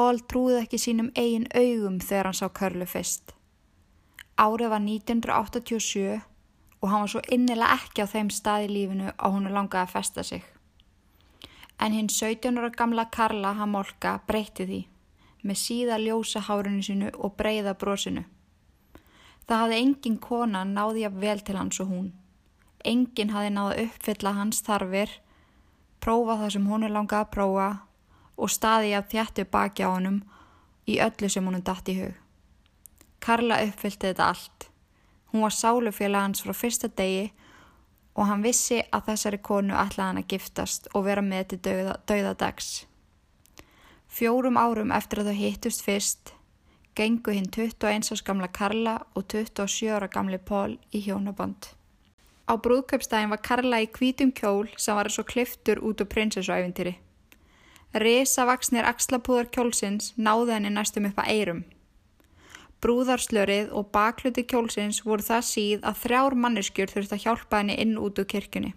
Paul trúði ekki sínum eigin augum þegar hann sá Körlu fyrst. Árið var 1987 og hann var svo innilega ekki á þeim stað í lífinu að hún langaði að festa sig. En hinn 17 ára gamla Karla Hamolka breytti því með síða ljósa hárunu sinu og breyða brosinu. Það hafði engin kona náði að vel til hans og hún. Engin hafði náði uppfylla hans þarfir, prófa það sem hún er langað að prófa og staði að þjættu baki á hannum í öllu sem er dætt í hug. Karla uppfyllti þetta allt. Hún var sálufélag hans frá fyrsta degi og hann vissi að þessari konu ætlaði hann að giftast og vera með til dauða, dauðadags. Fjórum árum eftir að þau hittust fyrst gengu hinn 21 árs gamla Karla og 27 ára gamli Pól í hjónaband. Á brúðkaupstæðin var Karla í kvítum kjól sem var svo kliftur út úr prinsessuævintýri. Resa vaksnir axlapúðar kjólsins náði henni næstum upp að eirum. Brúðarslörið og bakluti kjólsins voru það síð að þrjár manneskjur þurfti að hjálpa henni inn út úr kirkjunni.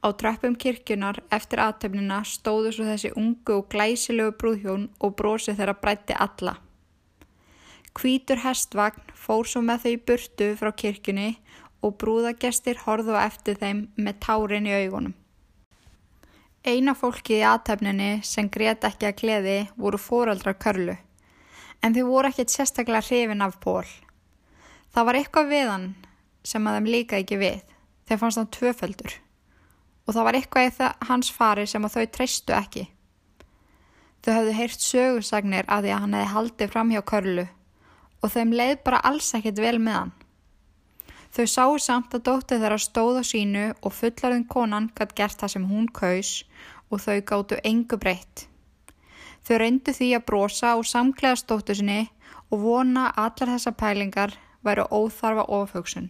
Á tröppum kirkjunar eftir aðtöfnina stóðu svo þessi ungu og glæsilegu brúðhjón og brosi þeirra brætti alla. Kvítur hestvagn fór svo með þau burtu frá kirkjunni og brúðagestir horðu eftir þeim með tárin í augunum. Eina fólkið í aðtöfninni sem greiðt ekki að gleði voru fóraldrar körlu en þau voru ekkert sérstaklega hrifin af Pól. Það var eitthvað við hann sem að þeim líka ekki við, þeir fannst hann tvöföldur og það var eitthvað í hans fari sem að þau treystu ekki. Þau hafðu heyrt sögursagnir að því að hann hefði haldið fram hjá Körlu og þeim leið bara alls ekkert vel með hann. Þau sáu samt að dóttið þeirra stóð á sínu og fullarðin konan gætt gert það sem hún kaus og þau gáttu engu breytt. Þau reyndu því að brosa og samklega stóttu sinni og vona allar þessa pælingar væru óþarfa ofhugsun.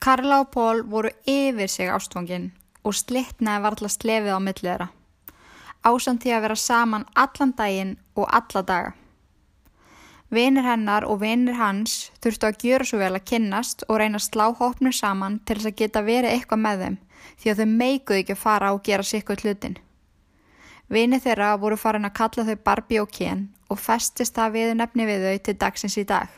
Karla og Pól voru yfir sig ástfangin og slittnaði varðla slefið á millið þeirra. Ásamt því að vera saman allan daginn og alla daga. Vinir hennar og vinir hans þurftu að gjöra svo vel að kynnast og reyna að slá hópnu saman til þess að geta verið eitthvað með þeim því að þau meikuð ekki að fara og gera sikkuð hlutin. Vinir þeirra voru farin að kalla þau Barbie og Ken og festist það við nefni við þau til dagsins í dag.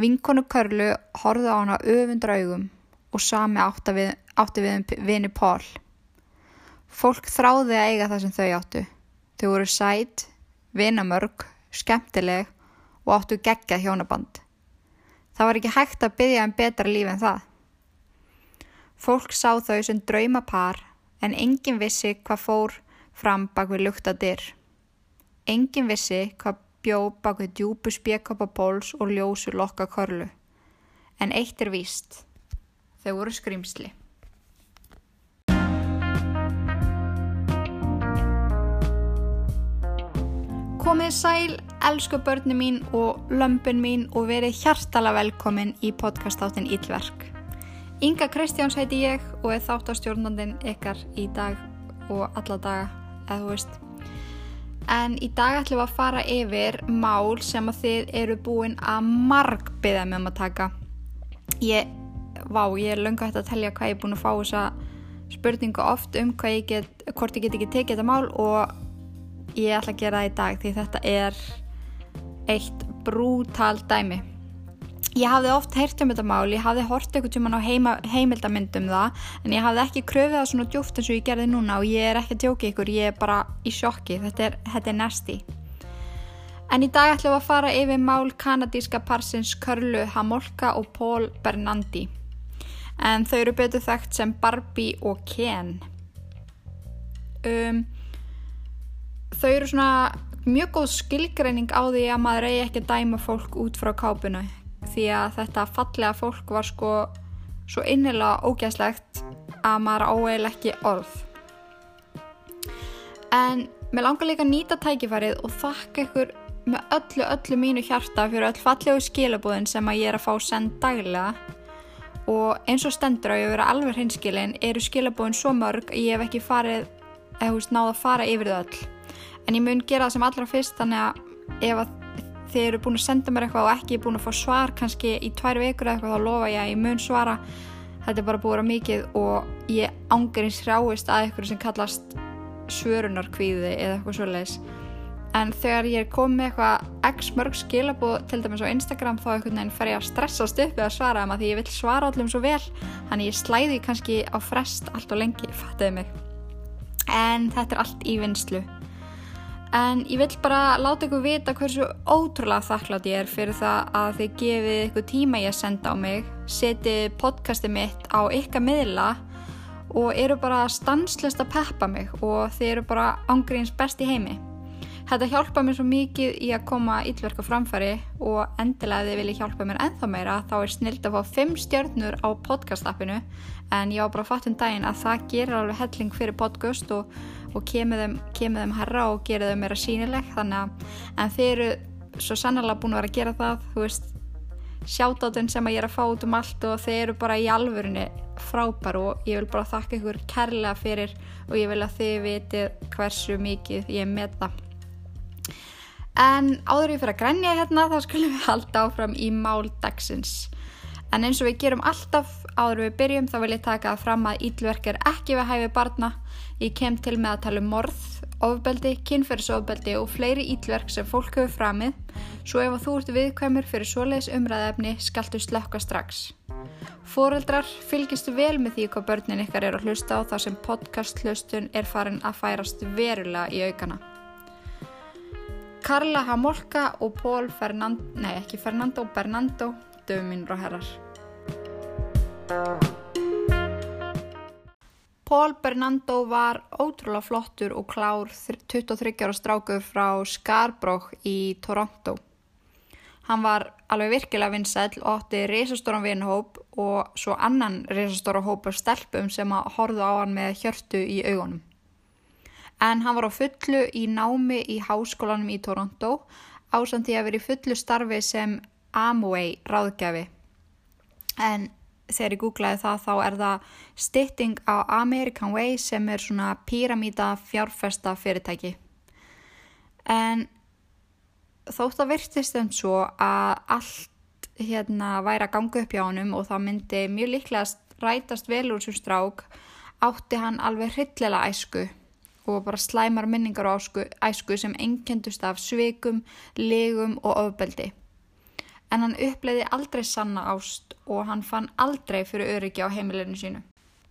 Vinkonu Körlu horfði á hana öfundra augum og sami átti við, átti við um vini Pól. Fólk þráði að eiga það sem þau áttu. Þau voru sætt, vinamörg, skemmtileg og áttu geggjað hjónaband. Það var ekki hægt að byggja um betra líf en það. Fólk sá þau sem drauma par en enginn vissi hvað fór fram bak við lukta dyr. Enginn vissi hvað bjó bak við djúbu spjekkapa póls og ljósu lokka korlu. En eitt er víst. Þau voru skrimsli. Komið sæl, elsku börni mín og lömpin mín og verið hjartala velkomin í podcastáttin Ílverk. Inga Kristjáns heiti ég og er þáttastjórnandin ykkar í dag og alla daga, eða þú veist. En í dag ætlum við að fara yfir mál sem að þið eru búin að marg byggja með um að taka. Ég, vá, ég er löngu hægt að telja hvað ég er búin að fá þessa spurningu oft um hvað ég get, hvort ég get ekki tekið þetta mál og ég ætla að gera það í dag því þetta er eitt brútal dæmi. Ég hafði oft heyrt um þetta mál, ég hafði hort eitthvað tjóman á heima, heimildamindum það en ég hafði ekki kröfið það svona djúft eins og ég gerði núna og ég er ekki að tjóka ykkur, ég er bara í sjokki, þetta er, þetta er næsti. En í dag ætlum við að fara yfir mál kanadíska parsins Körlu Hamolka og Paul Bernandi. En þau eru betur þekkt sem Barbie og Ken. Um, þau eru svona mjög góð skilgreining á því að maður eigi ekki að dæma fólk út frá kápuna. Því að þetta fallega fólk var sko svo innilega ógæslegt að maður áeil ekki orð. En mér langar líka að nýta tækifærið og þakka ykkur með öllu, öllu mínu hjarta fyrir öll fallegu skilabúðin sem að ég er að fá send daglega. Og eins og stendur á ég að vera alveg hinskilin eru skilabúðin svo mörg að ég hef ekki farið eða húst náða að fara yfir þau öll en ég mun gera það sem allra fyrst þannig að ef að þið eru búin að senda mér eitthvað og ekki búin að fá svar kannski í tvær vikur eða eitthvað þá lofa ég að ég mun svara. Þetta er bara búin að mikið og ég ángarins hrjáist að ykkur sem kallast svörunarkvíði eða eitthvað svoleiðis. En þegar ég er komið eitthvað x mörg skilabóð til dæmis á Instagram þá einhvern veginn fer ég að stressast upp við að svara þeim að því ég vil svara allum svo vel. Þannig ég slæði kannski á frest allt og lengi, fattiði mig? En þetta er allt í vinslu en ég vil bara láta ykkur vita hversu ótrúlega þakklátt ég er fyrir það að þið gefið ykkur tíma ég að senda á mig setið podcastið mitt á ykkar miðla og eru bara stanslist að peppa mig og þið eru bara ángríns best í heimi. Þetta hjálpa mér svo mikið í að koma íllverk á framfæri og endilega ef þið viljið hjálpa mér ennþá meira þá er snilt að fá 5 stjörnur á podcast-appinu. En ég á bara fatt um daginn að það gerir alveg helling fyrir podcast og, og kemur þeim, kemur þeim herra og gerir þeim meira sínileg þannig að en þið eru svo sannlega búin að vera að gera það þú veist, sjátátun sem ég er að fá út um allt og þeir eru bara í alvörunni frábær og ég vil bara þakka ykkur kærlega fyrir og ég vil að þið vitið hversu mikið ég met það En áður ég fyrir að grænja hérna þá skulum við halda áfram í mál dagsins. En eins og við gerum alltaf áður við byrjum þá vil ég taka fram að ílverk er ekki við hæfi barna. Ég kem til með að tala um morð, ofbeldi, kynferðsofbeldi og fleiri ílverk sem fólk hefur framið. Svo ef þú ert viðkvæmur fyrir svoleiðis umræðefni skaltu slökka strax. Fóreldrar fylgistu vel með því hvað börnin ykkar er að hlusta á þar sem podcast hlustun er farin að færast verulega í aukana. Carla Hamolka og Pól Fernando, nei ekki Fernando, Bernando, döfumínur og herrar. Pól Bernando var ótrúlega flottur og klár 23 ára strákur frá Scarborough í Toronto. Hann var alveg virkilega vinsæl og átti reysastóran vinhóp og svo annan reysastóra hóp af stelpum sem að horðu á hann með hjörtu í augunum en hann var á fullu í námi í háskólanum í Toronto ásand því að vera í fullu starfi sem Amway ráðgjafi. En þegar ég googlaði það þá er það stytting á American Way sem er svona píramíta fjárfesta fyrirtæki. En þótt að virtist um svo að allt hérna væri að ganga upp hjá honum og það myndi mjög líklega rætast vel úr svo strák átti hann alveg hryllilega æsku og bara slæmar minningar á ásku, æsku sem engendust af sveikum, legum og ofbeldi. En hann uppleiði aldrei sanna ást og hann fann aldrei fyrir öryggi á heimilinu sínu.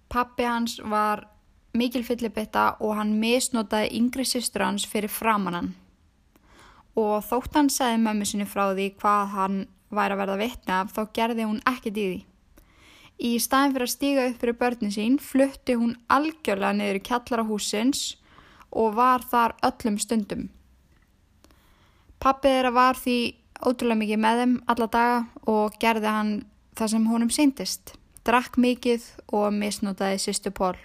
Pappi hans var mikil fyllibitta og hann misnotaði yngri sýstur hans fyrir framannan. Og þótt hann segði mömmu sinni frá því hvað hann væri að verða vittna þá gerði hún ekkert í því. Í staðin fyrir að stíga upp fyrir börnin sín flutti hún algjörlega niður í kjallara húsins og var þar öllum stundum. Pappið þeirra var því ótrúlega mikið með þeim alla daga og gerði hann það sem honum síndist. Drakk mikið og misnótaði sýstu Pól.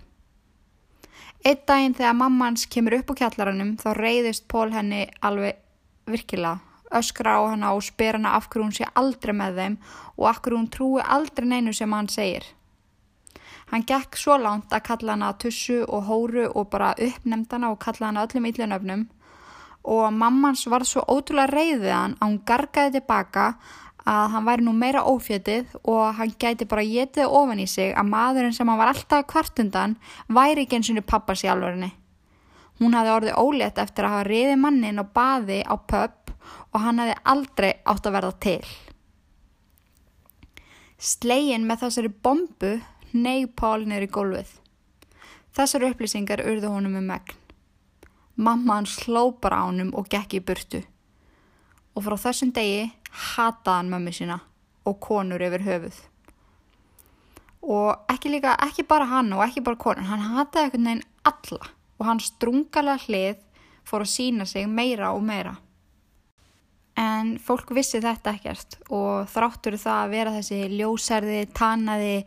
Eitt daginn þegar mammans kemur upp á kjallaranum þá reyðist Pól henni alveg virkilega. Öskra á hana og spyr hana af hverju hún sé aldrei með þeim og af hverju hún trúi aldrei neinu sem hann segir. Hann gekk svo langt að kalla hana tussu og hóru og bara uppnemdana og kalla hana öllum yllunöfnum og mammans var svo ótrúlega reyðið hann að hún gargaði tilbaka að hann væri nú meira ófjötið og hann gæti bara getið ofan í sig að maðurinn sem hann var alltaf kvartundan væri ekki eins og pappa sér alvegni. Hún hafði orðið ólétt eftir að hafa reyðið mannin og baði á pöpp og hann hafði aldrei átt að verða til. Slegin með þessari bombu ney Pál neyri gólfið. Þessar upplýsingar urðu honum um megn. Mamma hann sló bara á honum og gekk í burtu. Og frá þessum degi hataði hann mömmu sína og konur yfir höfuð. Og ekki líka, ekki bara hann og ekki bara konur, hann hataði ekkert neginn alla og hann strungalega hlið fór að sína sig meira og meira. En fólk vissi þetta ekkert og þráttur það að vera þessi ljósærði, tanaði,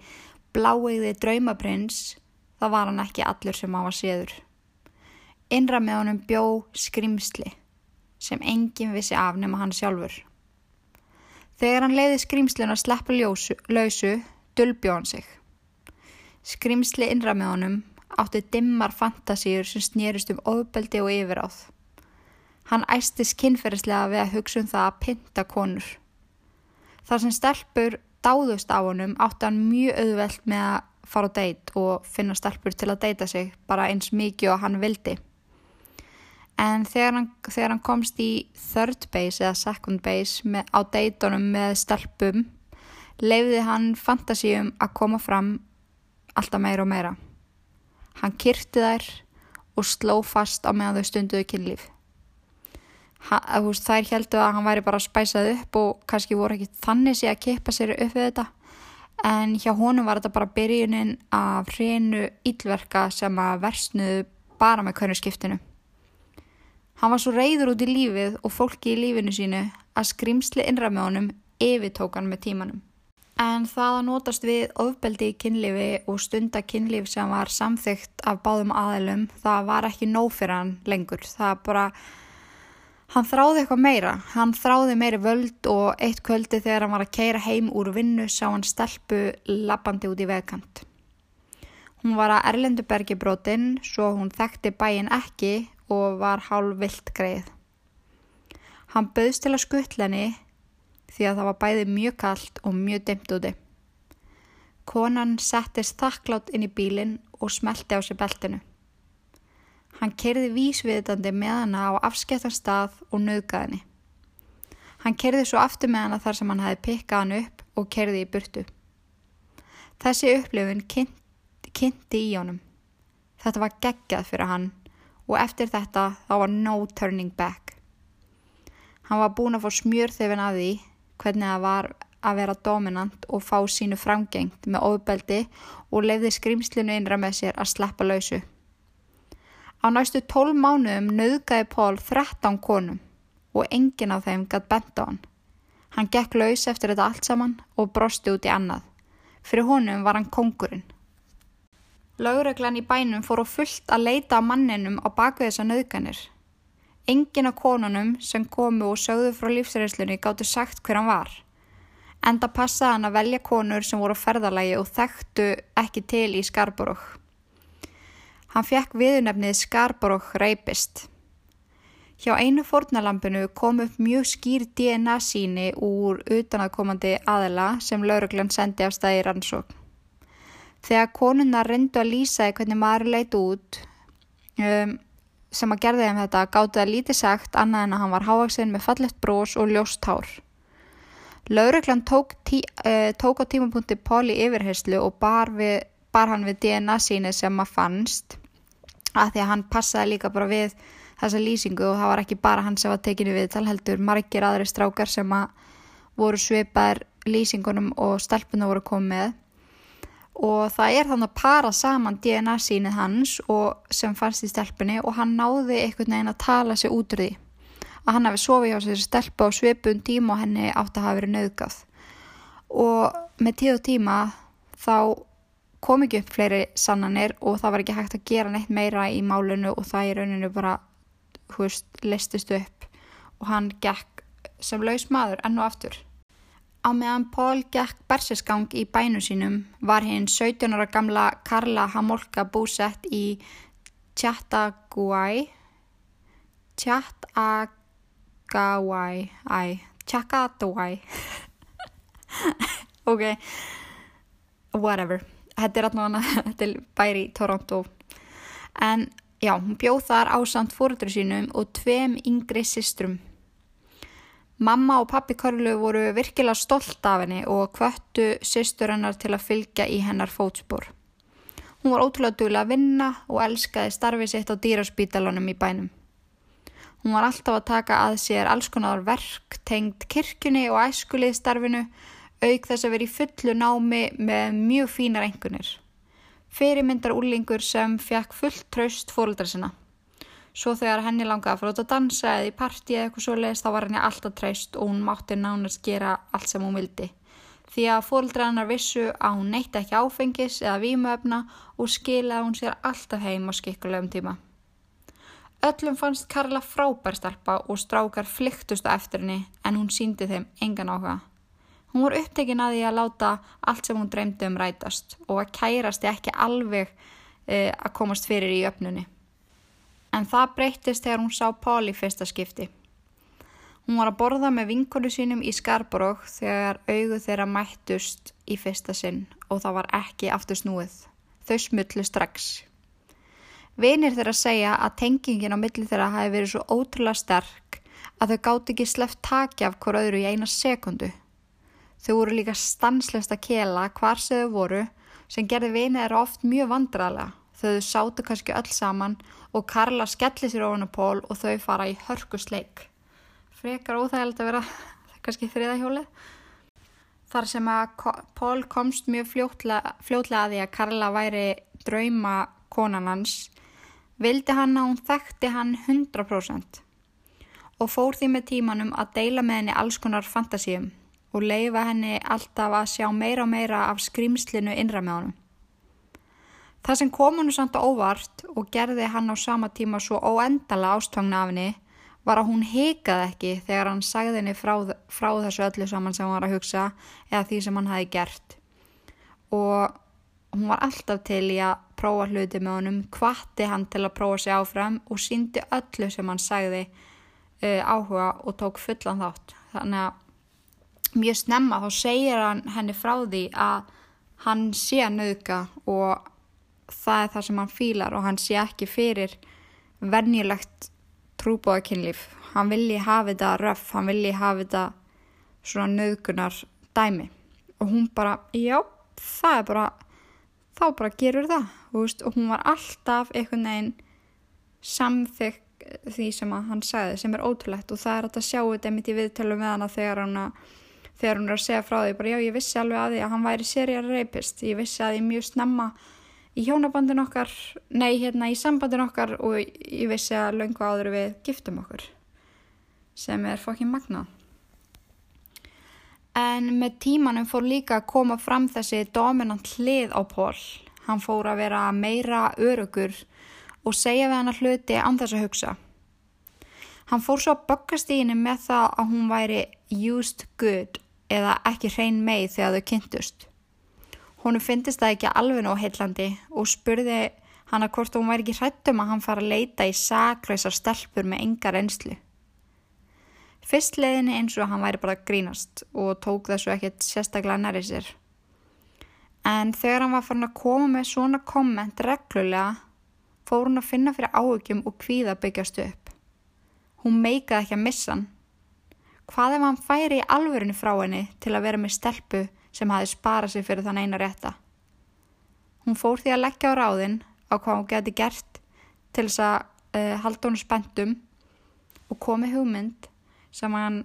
bláiði draumaprins, það var hann ekki allur sem hann var séður. Innra með honum bjó skrimsli sem enginn vissi af nema hann sjálfur. Þegar hann leiði skrimslinu að sleppa ljósu, lausu, dölbjó hann sig. Skrimsli innra með honum átti dimmar fantasíur sem snýrist um ofbeldi og yfiráð. Hann æstis kynferðislega við að hugsa um það að pinta konur. Þar sem stelpur dáðust á honum átti hann mjög auðvelt með að fara á deitt og finna stelpur til að deita sig bara eins mikið og hann vildi. En þegar hann, þegar hann komst í third base eða second base með, á deitunum með stelpum leiði hann fantasíum að koma fram alltaf meira og meira. Hann kyrti þær og sló fast á meðan þau stunduðu kynlíf. Þær heldu að hann væri bara spæsað upp og kannski voru ekki þannig sé að kippa sér upp við þetta en hjá honum var þetta bara byrjunin af hreinu ílverka sem að versnuðu bara með hvernig skiptinu. Hann var svo reyður út í lífið og fólki í lífinu sínu að skrimsli innra með honum yfirtókan með tímanum. En það að notast við ofbeldi í kynlifi og stunda kynlif sem var samþygt af báðum aðelum, það var ekki nóg fyrir hann lengur. Það bara, hann þráði eitthvað meira. Hann þráði meiri völd og eitt kvöldi þegar hann var að keira heim úr vinnu sá hann stelpu lappandi út í vegkant. Hún var að Erlendubergi brotinn svo hún þekkti bæin ekki og var hálf vilt greið. Hann bauðst til að skuttlenni því að það var bæði mjög kallt og mjög dimt úti. Konan settist þakklátt inn í bílinn og smelti á sér beltinu. Hann kerði vísviðtandi með hana á afskettan stað og nöðgaðinni. Hann kerði svo aftur með hana þar sem hann hefði pikkað hann upp og kerði í burtu. Þessi upplifun kynnt, kynnti í honum. Þetta var geggjað fyrir hann og eftir þetta þá var no turning back. Hann var búin að fá smjörþefin af því hvernig það var að vera dominant og fá sínu framgengt með ofbeldi og lefði skrimslinu innra með sér að sleppa lausu. Á næstu tól mánuðum nöðgæði Pól 13 konum og engin af þeim gætt bent á hann. Hann gekk laus eftir þetta allt saman og brosti út í annað. Fyrir honum var hann kongurinn. Laugreglan í bænum fór á fullt að leita á manninum á baku þessa nöðganir. Engin af konunum sem komu og sögðu frá lífsreyslunni gáttu sagt hver hann var. Enda passaði hann að velja konur sem voru ferðalagi og þekktu ekki til í Skarborg. Hann fekk viðunefnið Skarborg reypist. Hjá einu fornalampinu kom upp mjög skýr DNA síni úr utanakomandi aðela sem lauruglan sendi af staði rannsókn. Þegar konuna reyndu að lýsa hvernig maður leiti út um, sem að gerði þeim þetta gáti það lítið sagt annað en að hann var hávaksinn með fallegt brós og ljóst hár. Laureglan tók, tí, uh, tók á tímapunkti Páli yfirherslu og bar, við, bar hann við DNA síni sem að fannst að því að hann passaði líka bara við þessa lýsingu og það var ekki bara hann sem var tekinu við talheldur margir aðri strákar sem að voru sveipaðir lýsingunum og stelpuna voru komið og það er þannig að para saman DNA sínið hans sem fannst í stelpunni og hann náði einhvern veginn að tala sig út úr því. Að hann hafi sofið hjá sér stelpu á svipun tíma og henni átti að hafa verið nöðgað og með tíð og tíma þá kom ekki upp fleiri sannanir og það var ekki hægt að gera neitt meira í málunu og það í rauninu bara hú veist, listist upp. Og hann gekk sem laus maður enn og aftur Á meðan Pól gekk bersesgang í bænu sínum var hinn 17 ára gamla Karla Hamolka búsett í Chattagawai. Chattagawai. Chattagawai. Ok. Whatever. Þetta er þetta er bæri Toronto. En já, hún bjóð þar á samt fóröldur sínum og tveim yngri sistrum Mamma og pappi Karlu voru virkilega stolt af henni og kvöttu sýstur hennar til að fylgja í hennar fótspor. Hún var ótrúlega duglega að vinna og elskaði starfið sitt á dýraspítalunum í bænum. Hún var alltaf að taka að sér alls konar verk, tengd kirkjunni og æskulið starfinu, auk þess að vera í fullu námi með mjög fínar engunir. Fyrirmyndar úrlingur sem fekk fullt traust fóröldra sinna. Svo þegar henni langaði að fara út að dansa eða í parti eða eitthvað svo leiðist þá var henni alltaf treyst og hún mátti nánast gera allt sem hún vildi. Því að fólkdra hennar vissu að hún neytti ekki áfengis eða vímuöfna og skilaði hún sér alltaf heim á skikkulegum tíma. Öllum fannst Karla frábær stelpa og strákar flyktust á eftir henni en hún síndi þeim engan áhuga. Hún var upptekinn að því að láta allt sem hún dreymdi um rætast og að kærasti ekki alveg e, að komast fyrir í öfnunni en það breyttist þegar hún sá Pál í fyrsta skipti. Hún var að borða með vinkonu sínum í Skarborg þegar augu þeirra mættust í fyrsta sinn og það var ekki aftur snúið. Þau smullu strax. Vinir þeirra segja að tengingin á milli þeirra hafi verið svo ótrúlega sterk að þau gátt ekki sleft taki af hver öðru í eina sekundu. Þau voru líka stanslefst að kela hvar sem þau voru sem gerði vinið þeirra oft mjög vandrarlega. Þau sátu kannski öll saman og Karla skelli sér ofan á Pól og þau fara í hörkusleik. Frekar óþægilegt að vera kannski þriðahjólið. Þar sem að Pól komst mjög fljótlega, fljótlega að því að Karla væri drauma konan hans vildi hann að hún þekkti hann 100% og fór því með tímanum að deila með henni alls konar fantasíum og leifa henni alltaf að sjá meira og meira af skrýmslinu innra með honum. Það sem kom hennu samt óvart og gerði hann á sama tíma svo óendala ástfangna af henni var að hún heikaði ekki þegar hann sagði henni frá, frá þessu öllu saman sem hann var að hugsa eða því sem hann hafi gert og hún var alltaf til í að prófa hluti með honum, hvatti hann til að prófa sig áfram og síndi öllu sem hann sagði uh, áhuga og tók fullan þátt. Þannig að mjög snemma þá segir hann henni frá því að hann sé að nauka og það er það sem hann fílar og hann sé ekki fyrir vennilegt trúbóðakynlíf. Hann vilji hafa þetta röf, hann vilji hafa þetta svona naukunar dæmi. Og hún bara, já, það er bara þá bara gerur það veist, og hún var alltaf einhvern veginn samþygg því sem hann sagði sem er ótrúlegt. Og það er að sjá þetta mitt í viðtölu með hana þegar hann þegar hún er að segja frá því bara já ég vissi alveg að því að hann væri serial rapist. Ég vissi að því mjög snemma í hjónabandin okkar nei hérna í sambandin okkar og ég vissi að löngu áður við giftum okkur sem er fokkin magnað En með tímanum fór líka að koma fram þessi dominant hlið á Pól. Hann fór að vera meira örugur og segja við hann að hluti án þess að hugsa. Hann fór svo að böggast í henni með það að hún væri used good eða ekki hrein með þegar þau kynntust. Húnu fyndist það ekki alveg nóg heillandi og spurði hann að hvort hún væri ekki hrættum að hann fara að leita í saklausar stelpur með enga reynslu. Fyrst leiðinni eins og hann væri bara grínast og tók þessu ekkert sérstaklega næri sér. En þegar hann var farin að koma með svona komment reglulega fór hún að finna fyrir áökjum og kvíða byggjast upp. Hún meikaði ekki að missa hann. Hvað ef hann færi í alvörinu frá henni til að vera með stelpu sem hafi sparað sig fyrir þann eina rétta? Hún fór því að leggja á ráðin á hvað hún geti gert til þess að uh, halda hún spentum og komi hugmynd sem hann,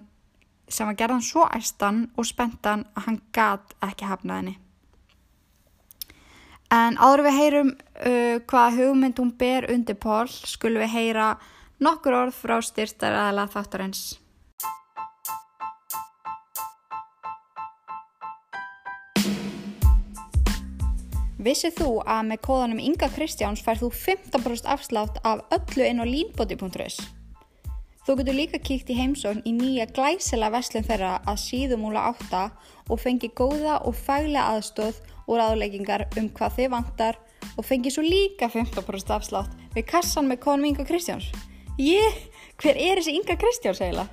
sem hann gerðan svo æstan og spentan að hann gat ekki hafnað henni. En áður við heyrum uh, hvað hugmynd hún ber undir Pól, skulum við heyra nokkur orð frá styrtar aðla þáttarins. Vissið þú að með kóðanum Inga Kristjáns fær þú 15% afslátt af öllu inn á línbóti.is? Þú getur líka kíkt í heimsókn í nýja glæsela veslun þeirra að síðumúla átta og fengi góða og faglega aðstóð og ráðleggingar um hvað þið vantar og fengi svo líka 15% afslátt við kassan með konum Inga Kristjáns. Ég, hver er þessi Inga Kristjáns eiginlega?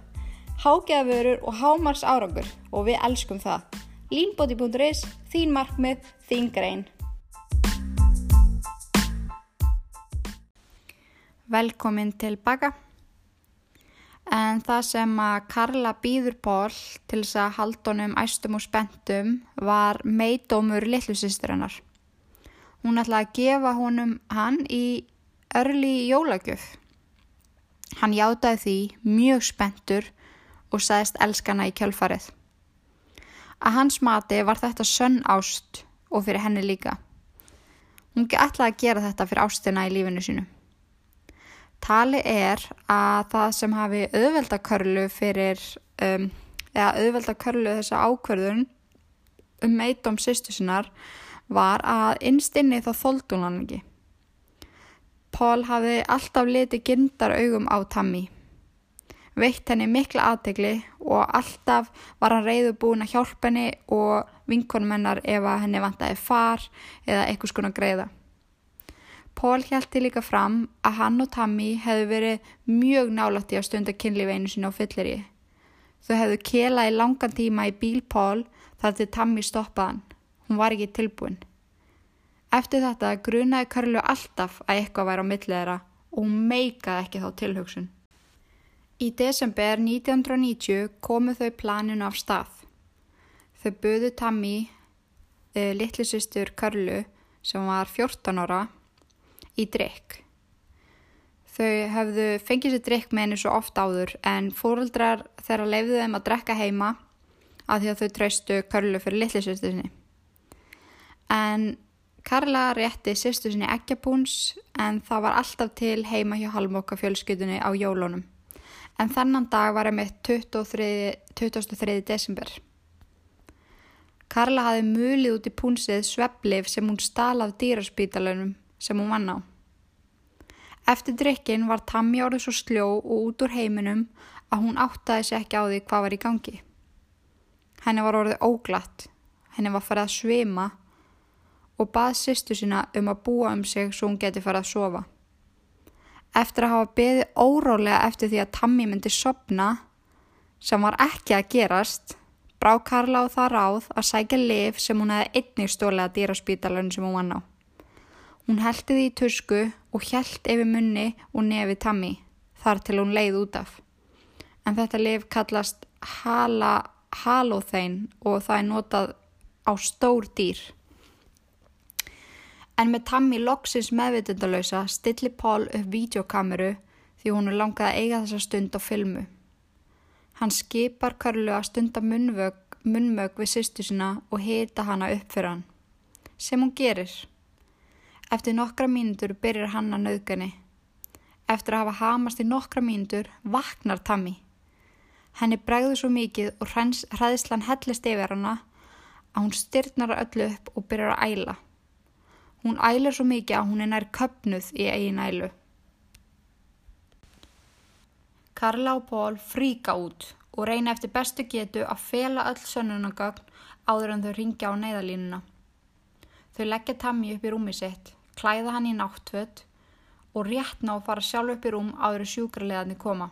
Hágeðavörur og hámars árangur og við elskum það. Línbóti.is, þín markmið, þín grein. Velkomin tilbaka. En það sem að Karla býður Pól til þess að halda honum æstum og spentum var meidómur litlusistur hennar. Hún ætlaði að gefa honum hann í örli jólagjöf. Hann játaði því mjög spentur og sagðist elskana í kjölfarið. Að hans mati var þetta sönn ást og fyrir henni líka. Hún ætlaði að gera þetta fyrir ástina í lífinu sínu. Tali er að það sem hafi auðveldakörlu fyrir, um, eða auðveldakörlu þessa ákverðun um meitum sýstu sinnar var að innstinni þá þóldun hann ekki. Pól hafi alltaf litið gindar augum á Tammy. Veitt henni mikla aðtegli og alltaf var hann reyðu búin að hjálpa henni og vinkonum hennar ef henni vantaði far eða eitthvað skona greiða. Pól hjælti líka fram að hann og Tammy hefðu verið mjög nálætti á stundakinnlífi einu sinna á fyllir í. Þau hefðu kelað í langan tíma í bíl Pól þar til Tammy stoppaðan. Hún var ekki tilbúin. Eftir þetta grunaði Karlu alltaf að eitthvað væri á milliðra og hún meikaði ekki þá tilhugsun. Í desember 1990 komu þau planinu af stað. Þau buðu Tammy, uh, litli sýstur Karlu, sem var 14 ára, í drikk. Þau hefðu fengið sér drikk með henni svo oft áður en fóröldrar þeirra leiðið þeim að drekka heima að því að þau treystu Karlu fyrir litli sýstu sinni. En Karla rétti sýstu sinni ekkjapúns en það var alltaf til heima hjá halmokka fjölskytunni á jólunum. En þannan dag var einmitt 23. 23. desember. Karla hafi mulið út í púnsið sveplif sem hún stalað dýraspítalunum sem hún vann á. Eftir drikkin var Tammi orðið svo sljó og út úr heiminum að hún áttaði sér ekki á því hvað var í gangi. Henni var orðið óglatt, henni var farið að svima og bað sýstu sína um að búa um sig svo hún geti farið að sofa. Eftir að hafa beðið órólega eftir því að Tammi myndi sopna, sem var ekki að gerast, brá Karla á það ráð að sækja lif sem hún hefði einnig stólega dýraspítalun sem hún vann á. Hún heldi því í tusku og held yfir munni og nefi Tammi þar til hún leið út af. En þetta lif kallast haloþein og það er notað á stór dýr. En með Tammi loksins meðvitundalösa stilli Pól upp videokameru því hún er langað að eiga þessa stund á filmu. Hann skipar Karlu að stunda munmög við sýstu sína og hita hana upp fyrir hann. Sem hún gerir. Eftir nokkra mínútur byrjar hann að nauðgani. Eftir að hafa hamast í nokkra mínútur vaknar Tammy. Henni bregður svo mikið og hræðslan hellist yfir hana að hún styrnar öllu upp og byrjar að æla. Hún ælir svo mikið að hún er nær köpnuð í eigin ælu. Karla og Pól fríka út og reyna eftir bestu getu að fela öll sönnunagögn áður en þau ringja á neyðalínuna. Þau leggja Tammy upp í rúmi sitt klæða hann í náttfött og rétt ná að fara sjálf upp í rúm áður sjúkrarlegaðni koma.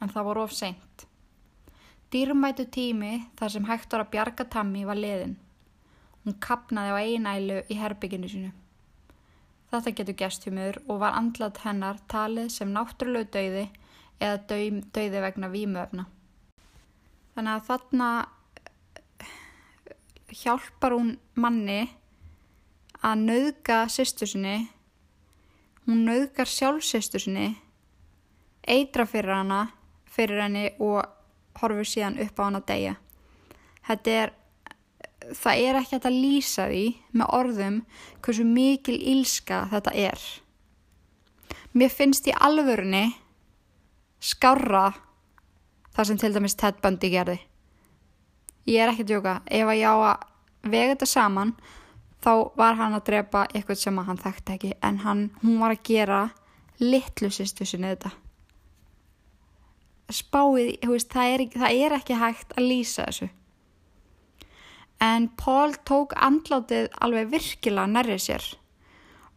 En það voru of seint. Dýrmætu tími þar sem hægt var að bjarga Tammi var leðin. Hún kapnaði á einælu í herbygginu sínu. Þetta getur gestumur og var andlat hennar talið sem náttúrulegu dauði eða döi, dauði vegna výmöfna. Þannig að þarna hjálpar hún manni að nauðga sýstu sinni. Hún nauðgar sjálfsýstu sinni eitra fyrir hana fyrir henni og horfur síðan upp á hana degja þetta er það er ekki að lýsa því með orðum hversu mikil ílska þetta er. Mér finnst í alvörunni skára það sem til dæmis Ted Bundy gerði. Ég er ekki að djóka. Ef að ég á að vega þetta saman þá var hann að drepa eitthvað sem hann þekkti ekki en hann, hún var að gera litlu sýstu sinni þetta. Spáið, veist, það, er, það er ekki hægt að lýsa þessu. En Pól tók andlátið alveg virkilega nærrið sér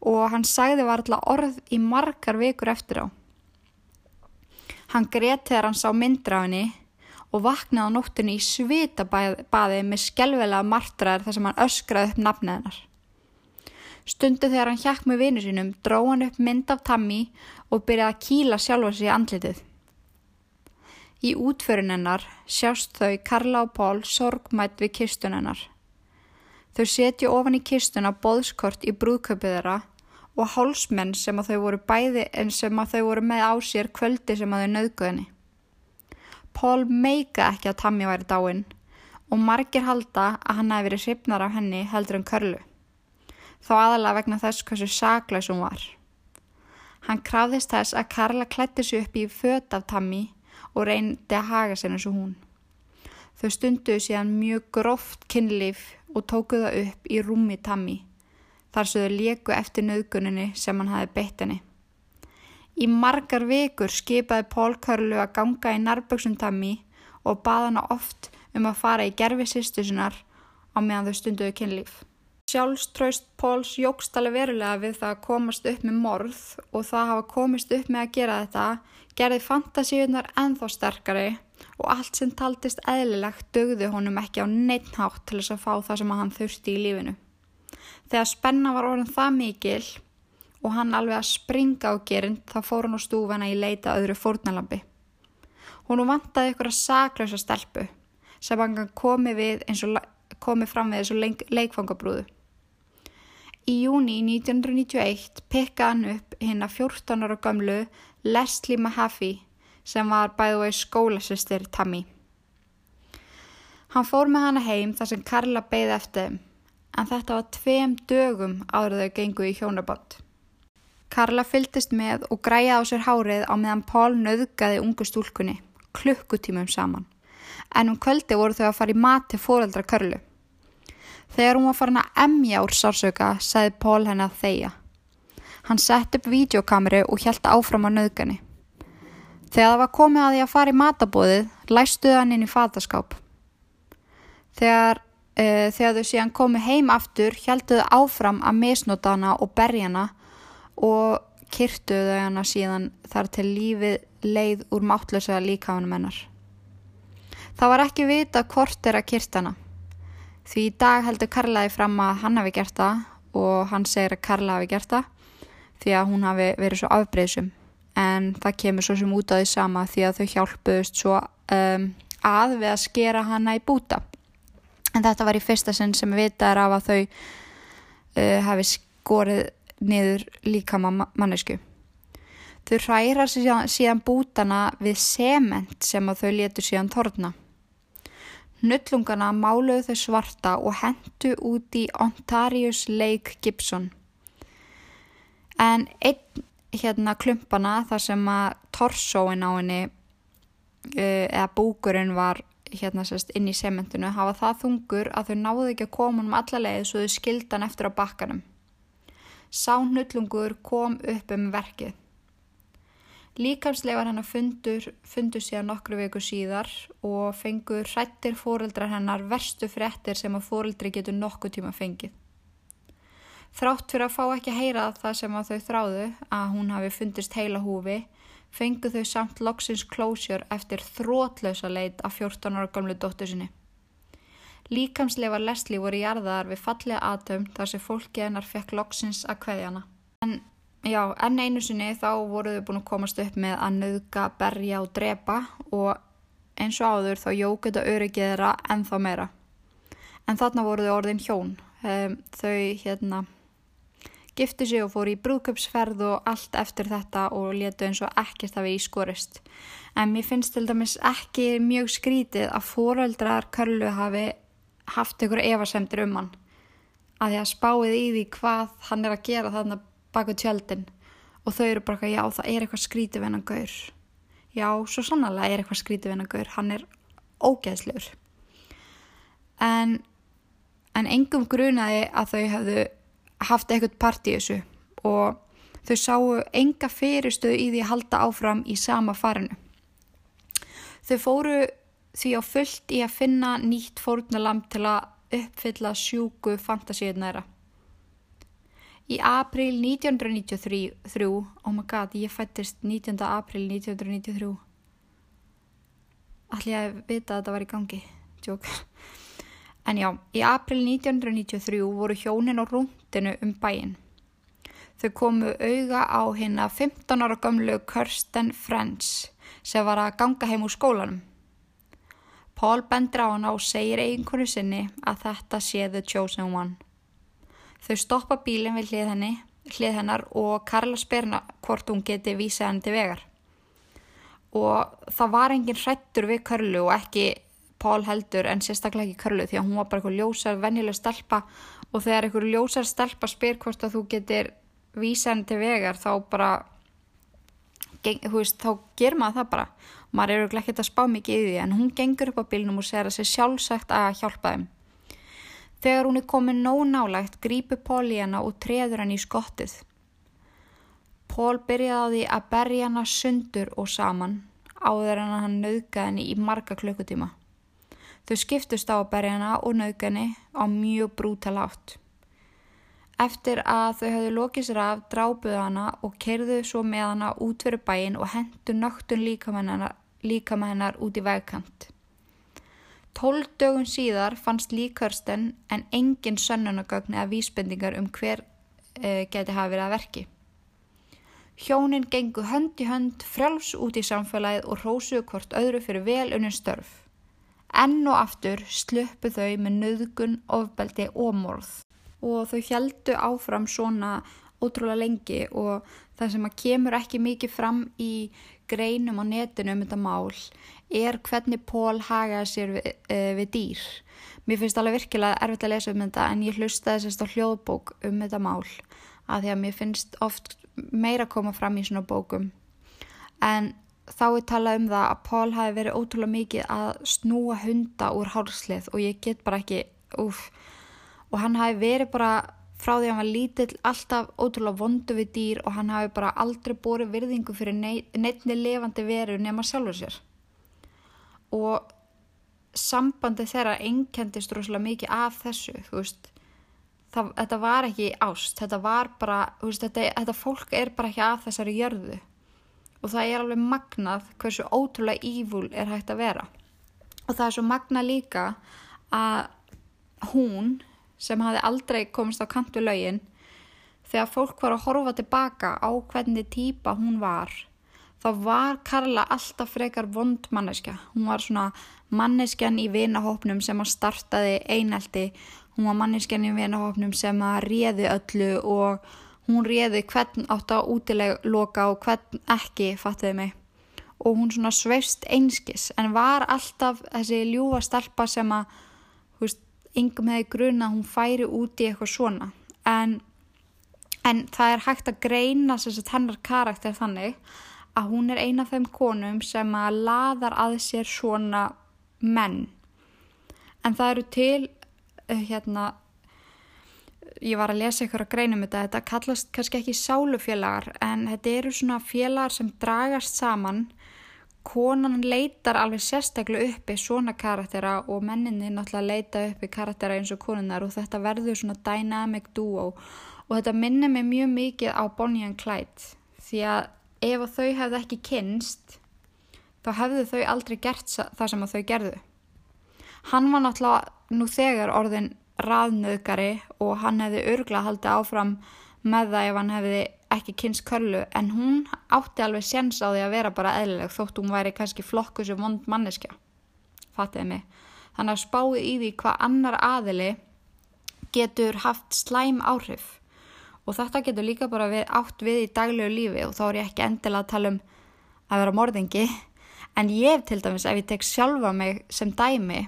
og hann sagði var alltaf orð í margar vikur eftir á. Hann greiðt þegar hann sá myndra á henni og vaknaði á nóttunni í svitabaði með skjálfilega martraðar þar sem hann öskraði upp nafnið hennar. Stundu þegar hann hjakk með vinu sínum dró hann upp mynd af Tammy og byrjaði að kýla sjálfa sig í andlitið. Í útförun hennar sjást þau Karla og Pól sorgmætt við kistun hennar. Þau setju ofan í kistuna boðskort í brúðköpið þeirra og hálsmenn sem að þau voru bæði en sem að þau voru með á sér kvöldi sem að þau nöðguðinni. Pól meika ekki að Tammy væri dáinn og margir halda að hann hefði verið hrifnar af henni heldur en körlu. Þá aðalega vegna þess hversu saglaus hún var. Hann krafðist þess að Karla klætti sig upp í föt af Tammy og reyndi að haga sér eins og hún. Þau stunduðu síðan mjög gróft kynlíf og tókuðu það upp í rúmi Tammy þar svo þau leku eftir nöðguninni sem hann hafi beitt henni. Í margar vikur skipaði Pól Körlu að ganga í nærböksum Tammy og baða hana oft um að fara í gerfi sýstu sinnar á meðan þau stunduðu kynlíf. Sjálfströst Póls jógst alveg verulega við það að komast upp með morð og það hafa komist upp með að gera þetta gerði fantasíunar enþá sterkari og allt sem taldist eðlilegt dögði honum ekki á neittnátt til þess að fá það sem hann þurfti í lífinu. Þegar spenna var orðin það mikil og hann alveg að springa á gerind þá fór hann á stúfana í leita öðru fórnalambi. Hún vantaði ykkur að saklausa stelpu sem hann komi, komi fram við eins og leikfangabrúðu. Í júni 1991 pekka hann upp hinn að 14 ára gamlu Leslie Mahaffey sem var bæðu og skólasistir Tammy. Hann fór með hana heim þar sem Karla beigði eftir þeim en þetta var tveim dögum áður þau gengu í hjónabátt. Karla fylgist með og græði á sér hárið á meðan Pál nöðgaði ungu stúlkunni, klukkutímum saman, en um kvöldi voru þau að fara í mat til fóreldra Karlu. Þegar hún var farin að emja úr sársöka, segði Pól henni að þeia. Hann sett upp videokameru og hjælt áfram á nöðgani. Þegar það var komið að því að fara í matabóðið, læstuði hann inn í fataskáp. Þegar, uh, þegar þau síðan komið heim aftur, hjæltuðu áfram að misnóta hana og berja hana og kyrtuðu hana síðan þar til lífið leið úr máttlösa líkafanum hennar. Það var ekki vita hvort er að kyrta hana. Því í dag heldur Karlaði fram að hann hafi gert það og hann segir að Karla hafi gert það því að hún hafi verið svo afbreyðsum en það kemur svo sem út á því sama því að þau hjálpuðust svo um, að við að skera hanna í búta. En þetta var í fyrsta sinn sem við vitaður af að þau uh, hafi skorið niður líka mannesku. Þau hræra síðan, bútana við sement sem að þau letur síðan torna. Nullungana máluðu þau svarta og hendu út í Ontarius Lake Gibson. En einn hérna klumpana þar sem að torsóin á henni uh, eða búkurinn var hérna sérst inn í sementinu hafa það þungur að þau náðu ekki að koma um alla leið svo þau skildan eftir á bakkanum. Sá nullungur kom upp um verkið. Líkamsleifar hennar fundur, fundur síðan nokkru viku síðar og fengur hrættir fóreldrar hennar verstu fréttir sem að fóreldri getur nokkuð tíma fengið. Þrátt fyrir að fá ekki að heyra það sem að þau þráðu að hún hafi fundist heila húfi, fengu þau samt loksins closure eftir þrótlausa leit af 14 ára gamlu dóttur sinni. Líkamsleifar Leslie voru í jarðaðar við fallega aðtömm þar sem fólki hennar fekk loksins að kveðjana. En Já, enn einu sinni þá voruð þau búin að komast upp með að nauðga, berja og drepa og eins og áður þá jók þetta öryggið þeirra ennþá meira. En þarna voruð þau orðin hjón. Um, þau hérna gifti sig og fóru í brúköpsferð og allt eftir þetta og letu eins og ekkert að við ískorist. En mér finnst til dæmis ekki mjög skrítið að fóröldrar Körlu hafi haft ykkur evasemtir um hann. Að því að spáið í því hvað hann er að gera þarna baka tjöldin. Og þau eru bara já það er eitthvað skrítið við hennan gaur. Já svo sannlega er eitthvað skrítið við hennan gaur. Hann er ógeðslegur. En en engum grunaði að þau hefðu haft eitthvað part í þessu. Og þau sáu enga fyrirstöðu í því að halda áfram í sama farinu. Þau fóru því á fullt í að finna nýtt fórnalamb til að uppfylla sjúku fantasíðnæra Í april 1993, oh my god, ég fættist 19. april 1993. Allir að vita að þetta var í gangi, tjók. En já, í april 1993 voru hjónin á rúndinu um bæin. Þau komu auga á hérna 15 ára gamlu Kirsten French sem var að ganga heim úr skólanum. Paul bendur á hana og segir einhverju sinni að þetta sé The Chosen One. Þau stoppa bílinn við hlið, henni, hlið hennar og Karla spyrna hvort hún geti vísað henni til vegar. Og það var engin hrættur við Karlu og ekki Pál heldur en sérstaklega ekki Karlu því að hún var bara eitthvað ljósar, venjuleg stelpa og þegar eitthvað ljósar stelpa spyr hvort að þú getur vísað henni til vegar þá bara, þú veist, þá ger maður það bara. Maður eru ekki að spá mikið í því en hún gengur upp á bílnum og segir að það sé sjálfsagt að hjálpa þeim. Þegar hún er komin nóg nálægt grípur Pól í hana og treður hann í skottið. Pól byrjaði á því að berja hana sundur og saman áður en hann nauðgaði henni í marga klukkutíma. Þau skiptust á að berja hana og nauðgaði henni á mjög brútal átt. Eftir að þau höfðu lokið sér af drápuðu hana og kerðu svo með hana út fyrir bæin og hendu nögtun líka með hennar, líka með hennar út í vegkant. Tólf dögun síðar fannst líkörsten en engin sönnunagögn eða vísbendingar um hver uh, geti hafa verið að verki. Hjónin gengu hönd í hönd, frjáls út í samfélagið og rósuðu hvort öðru fyrir vel unnum störf. Enn og aftur sluppu þau með nöðgun, ofbeldi og morð. Og þau heldu áfram svona ótrúlega lengi og það sem að kemur ekki mikið fram í greinum á netinu um þetta mál er hvernig Pól hagaði sér við, uh, við dýr. Mér finnst alveg virkilega erfitt að lesa um þetta en ég hlustaði sérst á hljóðbók um þetta mál að því að mér finnst oft meira að koma fram í svona bókum. En þá er talað um það að Pól hafi verið ótrúlega mikið að snúa hunda úr hálslið og ég get bara ekki, uff, og hann hafi verið bara frá því að hann var lítill alltaf ótrúlega vondu við dýr og hann hafi bara aldrei búið virðingu fyrir neittni levandi veru nema sjálfur sér. Og sambandi þeirra einkendist rosalega mikið af þessu þú veist. Það, þetta var ekki ást, þetta var bara veist, þetta, þetta fólk er bara ekki af þessari jörðu. Og það er alveg magnað hversu ótrúlega ívúl er hægt að vera. Og það er svo magnað líka að hún sem hafi aldrei komist á kant við laugin þegar fólk var að horfa tilbaka á hvernig týpa hún var þá var Karla alltaf frekar vond manneska hún var svona manneskjan í vinahópnum sem að startaði einelti. Hún var manneskjan í vinahópnum sem að réði öllu og hún réði hvern átt á útileg loka og hvern ekki fattiði mig. Og hún svona sveist einskis en var alltaf þessi ljúfa stelpa sem að yngum hefði gruna að hún færi út í eitthvað svona. En, en það er hægt að greina sagt, hennar karakter þannig að hún er eina af þeim konum sem að laðar að sér svona menn. En það eru til uh, hérna ég var að lesa ykkur að greinum þetta þetta kallast kannski ekki sálufélagar en þetta eru svona félagar sem dragast saman konan leitar alveg sérstaklega uppi svona karaktera og menninni náttúrulega leita uppi karaktera eins og konunar og þetta verður svona dynamic duo og þetta minnir mig mjög mikið á Bonnie and Clyde því að ef þau hefðu ekki kynst þá hefðu þau aldrei gert það sem þau gerðu. Hann var náttúrulega nú þegar orðin raðnöðgari og hann hefði örgla haldið áfram með það ef hann hefði ekki kynst Köllu en hún átti alveg séns á því að vera bara eðlileg þótt hún væri kannski flokku sem vond manneskja. Fattiði mig. Þannig að spáði í því hvað annar aðili getur haft slæm áhrif. Og þetta getur líka bara við, átt við í daglegu lífi og þá er ég ekki endilega að tala um að vera morðingi. En ég til dæmis ef ég tek sjálfa mig sem dæmi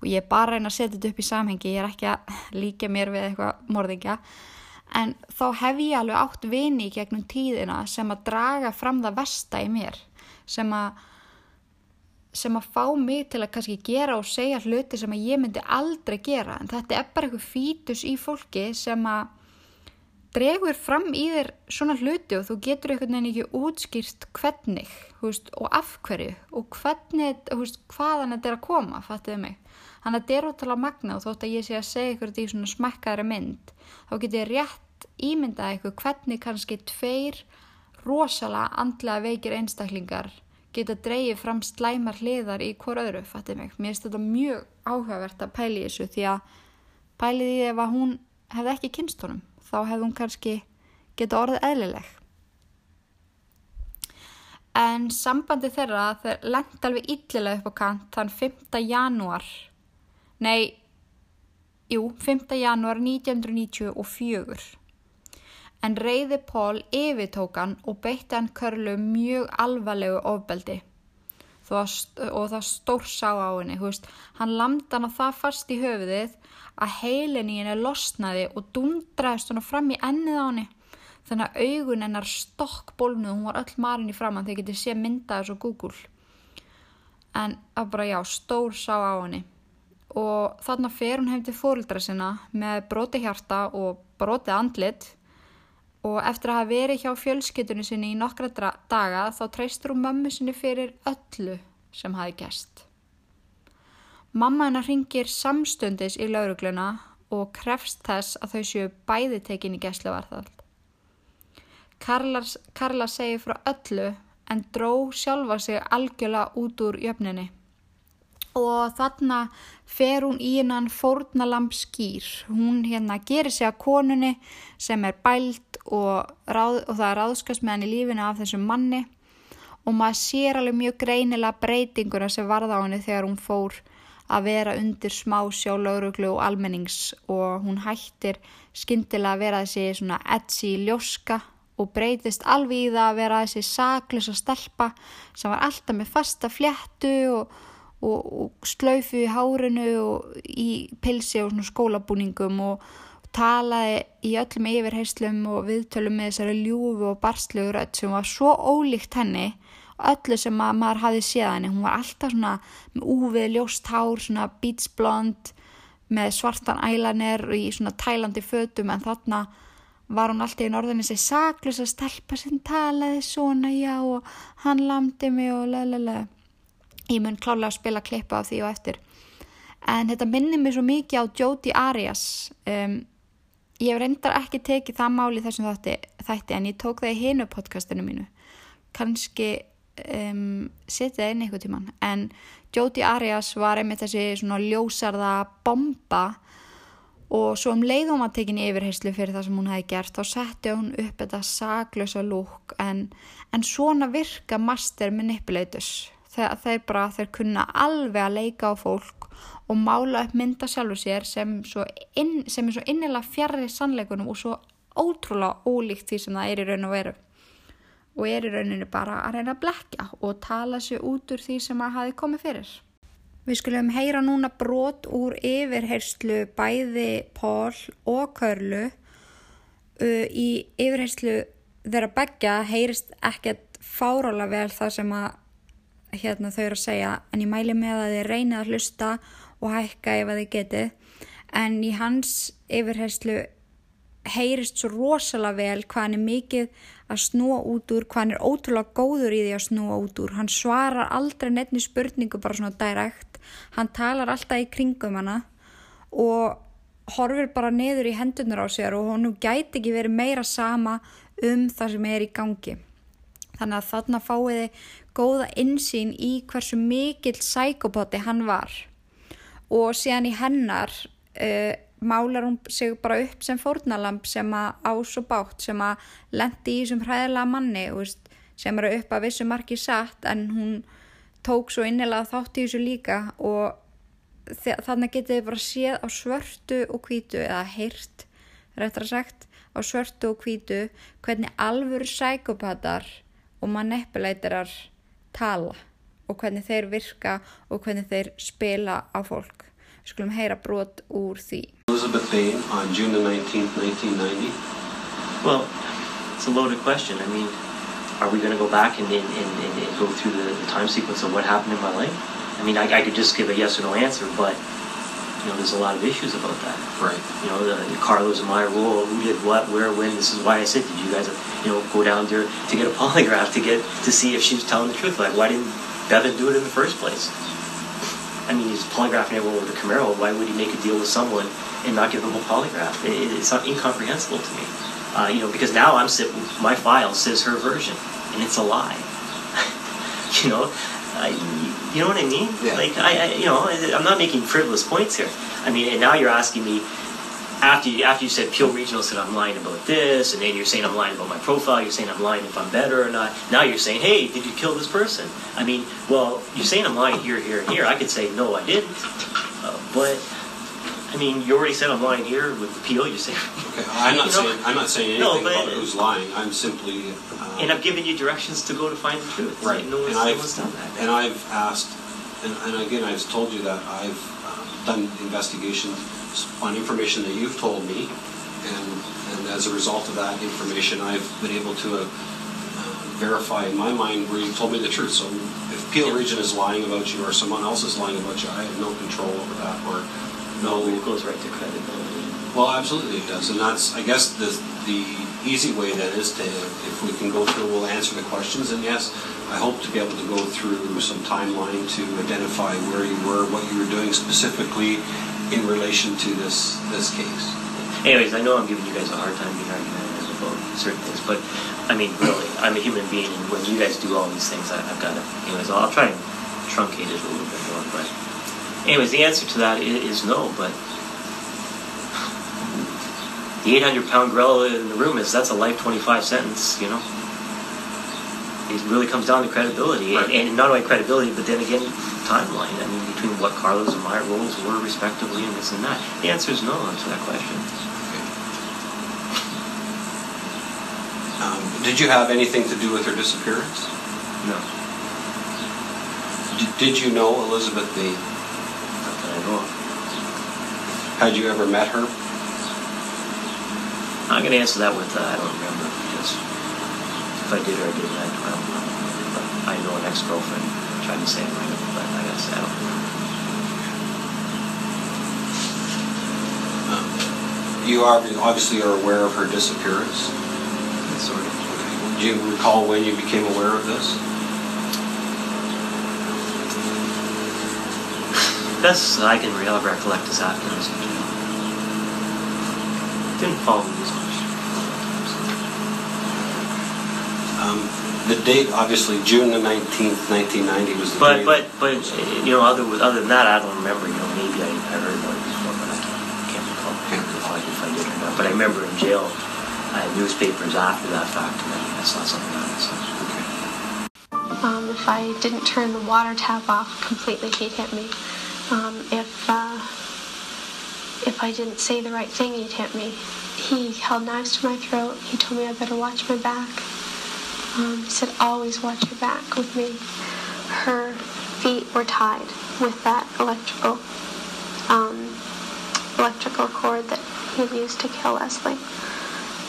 og ég bara að setja þetta upp í samhengi ég er ekki að líka mér við eitthvað morðingja en þá hef ég alveg átt vini í gegnum tíðina sem að draga fram það vesta í mér sem að sem að fá mig til að kannski gera og segja hluti sem að ég myndi aldrei gera. En þetta er bara eitthvað fítus í fólki sem að dregur fram í þér svona hluti og þú getur einhvern veginn ekki útskýrst hvernig veist, og af hverju og hvernig, veist, hvaðan þetta er að koma, fattuðu mig Þannig að þetta er ótrúlega magna og þótt að ég sé að segja ykkur þetta í svona smekkaðri mynd þá get ég rétt ímyndað ykkur hvernig kannski tveir rosalega andlega veikir einstaklingar geta dreyið fram slæmar hliðar í hver öðru, fattir mig. Mér finnst þetta mjög áhugavert að pæli þessu því að pælið í ef að hún hefði ekki kynst honum, þá hefði hún kannski geta orðið eðlileg. En sambandi þeirra þeir lengt alveg yllilega upp á kant þann 5. janúar Nei, jú, 5. janúar 1994. En reyði Pól yfirtókan og beitti hann körlu mjög alvarlegu ofbeldi og það stór sá á henni. Veist, hann lamdi hann að það fast í höfuðið að heilin í henni losnaði og dundraðist hann fram í ennið á henni. Þannig að augun hennar stokk bólnuð, hún var öll marinn í framann þegar getið sé myndaðis og Google. En að bara já, stór sá á henni og þarna fer hún heim til fórildra sinna með broti hjarta og broti andlit og eftir að hafa verið hjá fjölskytunni sinni í nokkra daga þá treystur hún mömmu sinni fyrir öllu sem hafi gæst. Mamma hennar ringir samstundis í laurugluna og krefst þess að þau séu bæði tekin í gæslevarðald. Karla, segir frá öllu en dró sjálfa sig algjörlega út úr jöfninni og þarna fer hún í hennan fórnalamb skýr. Hún hérna gerir sig að konunni sem er bælt og, ráð, og það er ráðskast með hann í lífinu af þessum manni og maður sér alveg mjög greinilega breytinguna sem varða á henni þegar hún fór að vera undir smá sjálflauruglu og almennings og hún hættir skyndilega að vera þessi svona edsi ljóska og breytist alveg í það að vera þessi saklusa stelpa sem var alltaf með fasta fléttu og og, og slaufu í hárinu og í pilsi og skólabúningum og talaði í öllum yfirheyslum og viðtölum með þessari ljúfu og barstlegu rödd sem var svo ólíkt henni öllu sem að maður hafi séð henni. Hún var alltaf svona með úvið ljóst hár, svona beach blond með svartan ælanir í svona tælandi fötum en þarna var hún alltaf í norðinni sér saklus að stelpa sem talaði svona já og hann lamdi mig og lalala ég mun klálega að spila klippa af því og eftir. En þetta minnir mér svo mikið á Jodi Arias. Um, ég reyndar ekki tekið það máli þessum þætti, þætti en ég tók það í hinu podcastinu mínu. Kannski um, setja það inn eitthvað tíman en Jodi Arias var einmitt þessi svona ljósarða bomba og svo um leiðum að tekinni yfirheyslu fyrir það sem hún hefði gert þá setti hún upp þetta saglösa lúk en, en svona virka master manipulators þegar þeir bara, þeir kunna alveg að leika á fólk og mála upp mynda sjálfu sér sem, inn, sem er svo innilega fjarrri sannleikunum og svo ótrúlega ólíkt því sem það er í raun og veru og er í rauninu bara að reyna að blekja og tala sér út úr því sem að hafi komið fyrir. Við skulum heyra núna brot úr yfirherslu bæði Pól og Körlu uh, í yfirherslu þeirra begja heyrist ekkert fárála vel það sem að hérna þau eru að segja en ég mæli með að þið reynið að hlusta og hækka ef að þið getið. En í hans yfirherslu heyrist svo rosalega vel hvað hann er mikið að snúa út úr, hvað hann er ótrúlega góður í því að snúa út úr, hann svarar aldrei nefni spurningu bara svona direkt, hann talar alltaf í kringum hana og horfir bara neður í hendunar á sér og hann gæti ekki verið meira sama um það sem er í gangi. Þannig að þarna fáiði góða insýn í hversu mikill sækopoti hann var. Og síðan í hennar uh, málar hún sig bara upp sem fórnalamp sem að ás og bátt sem að lendi í þessum hræðilega manni veist, sem eru upp að vissu marki satt en hún tók svo innilega þátt í þessu líka. Og þannig getið þið bara séð á svörtu og hvítu eða heyrt, réttar sagt á svörtu og hvítu hvernig alvöru sækopatar og manipulætirar tala og hvernig þeir virka og hvernig þeir spila á fólk. Við skulum heyra brot úr því. Elizabeth Bain on June the 19th, 1990. Well, it's a loaded question. I mean, are we going to go back and, and, and, and go through the, the, time sequence of what happened in my life? I mean, I, I could just give a yes or no answer, but you know, there's a lot of issues about that. Right. You know, the, the Carlos and my role, who did what, where, when. This is why I said, did you guys, you know, go down there to get a polygraph to get to see if she was telling the truth? Like, why didn't Bevan do it in the first place? I mean, he's polygraphing everyone with a Camaro. Why would he make a deal with someone and not give them a polygraph? It, it's not incomprehensible to me. Uh, you know, because now I'm sitting, my file says her version, and it's a lie. you know, I, you know what I mean? Yeah. Like I, I, you know, I'm not making frivolous points here. I mean, and now you're asking me after you after you said Peel Regional said I'm lying about this, and then you're saying I'm lying about my profile. You're saying I'm lying if I'm better or not. Now you're saying, hey, did you kill this person? I mean, well, you're saying I'm lying here, here, and here. I could say no, I didn't, uh, but. I mean, you already said I'm lying here with the Peel. You say, okay, I'm not you know, saying I'm not saying anything no, about who's lying. I'm simply and I've given you directions to go to find the truth. Right. No one's, and I've, no one's done that. And I've asked, and, and again, I've told you that I've uh, done investigations on information that you've told me, and, and as a result of that information, I've been able to uh, verify in my mind where you told me the truth. So if Peel. Region is lying about you or someone else is lying about you, I have no control over that or no. It goes right to credibility. Well, absolutely it does, and that's I guess the the easy way then is to, if we can go through, we'll answer the questions. And yes, I hope to be able to go through some timeline to identify where you were, what you were doing specifically in relation to this this case. Anyways, I know I'm giving you guys a hard time being argumentative about certain things, but I mean, really, I'm a human being, and when you guys do all these things, I, have got to. Anyways, I'll, I'll try and truncate it a little bit more, but anyways, the answer to that is, no. But the 800 pound gorilla in the room is that's a life 25 sentence. You know, it really comes down to credibility, Right. and, and not only credibility, but then again, timeline. I mean, between what Carlos and my roles were respectively, and this and that. The answer is no to that question. Um, did you have anything to do with her disappearance? No, D- did you know Elizabeth B? Not that I know of. Had you ever met her? I'm going to answer that with uh, I don't remember because if I did or I didn't, I, I don't know. But I know an ex-girlfriend tried to say it right, but I say I don't remember. Um, you are, obviously are aware of her disappearance. Sort of. Do you recall when you became aware of this? Best I can re- recollect is after I was. Didn't follow me as much. Um, the date, obviously, June the 19th, 1990 was the But date. but but you know other other than that I don't remember. You know maybe I, I heard about it before, but I can't, can't recall Can't if I if I did or not. But I remember in jail, I had newspapers after that fact, and I, I saw something on it. So. Okay. Um, if I didn't turn the water tap off completely, he'd hit me. Um, if uh, if I didn't say the right thing, he'd hit me. He held knives to my throat. He told me I better watch my back. Um, he said, always watch your back with me. Her feet were tied with that electrical um, electrical cord that he used to kill Leslie.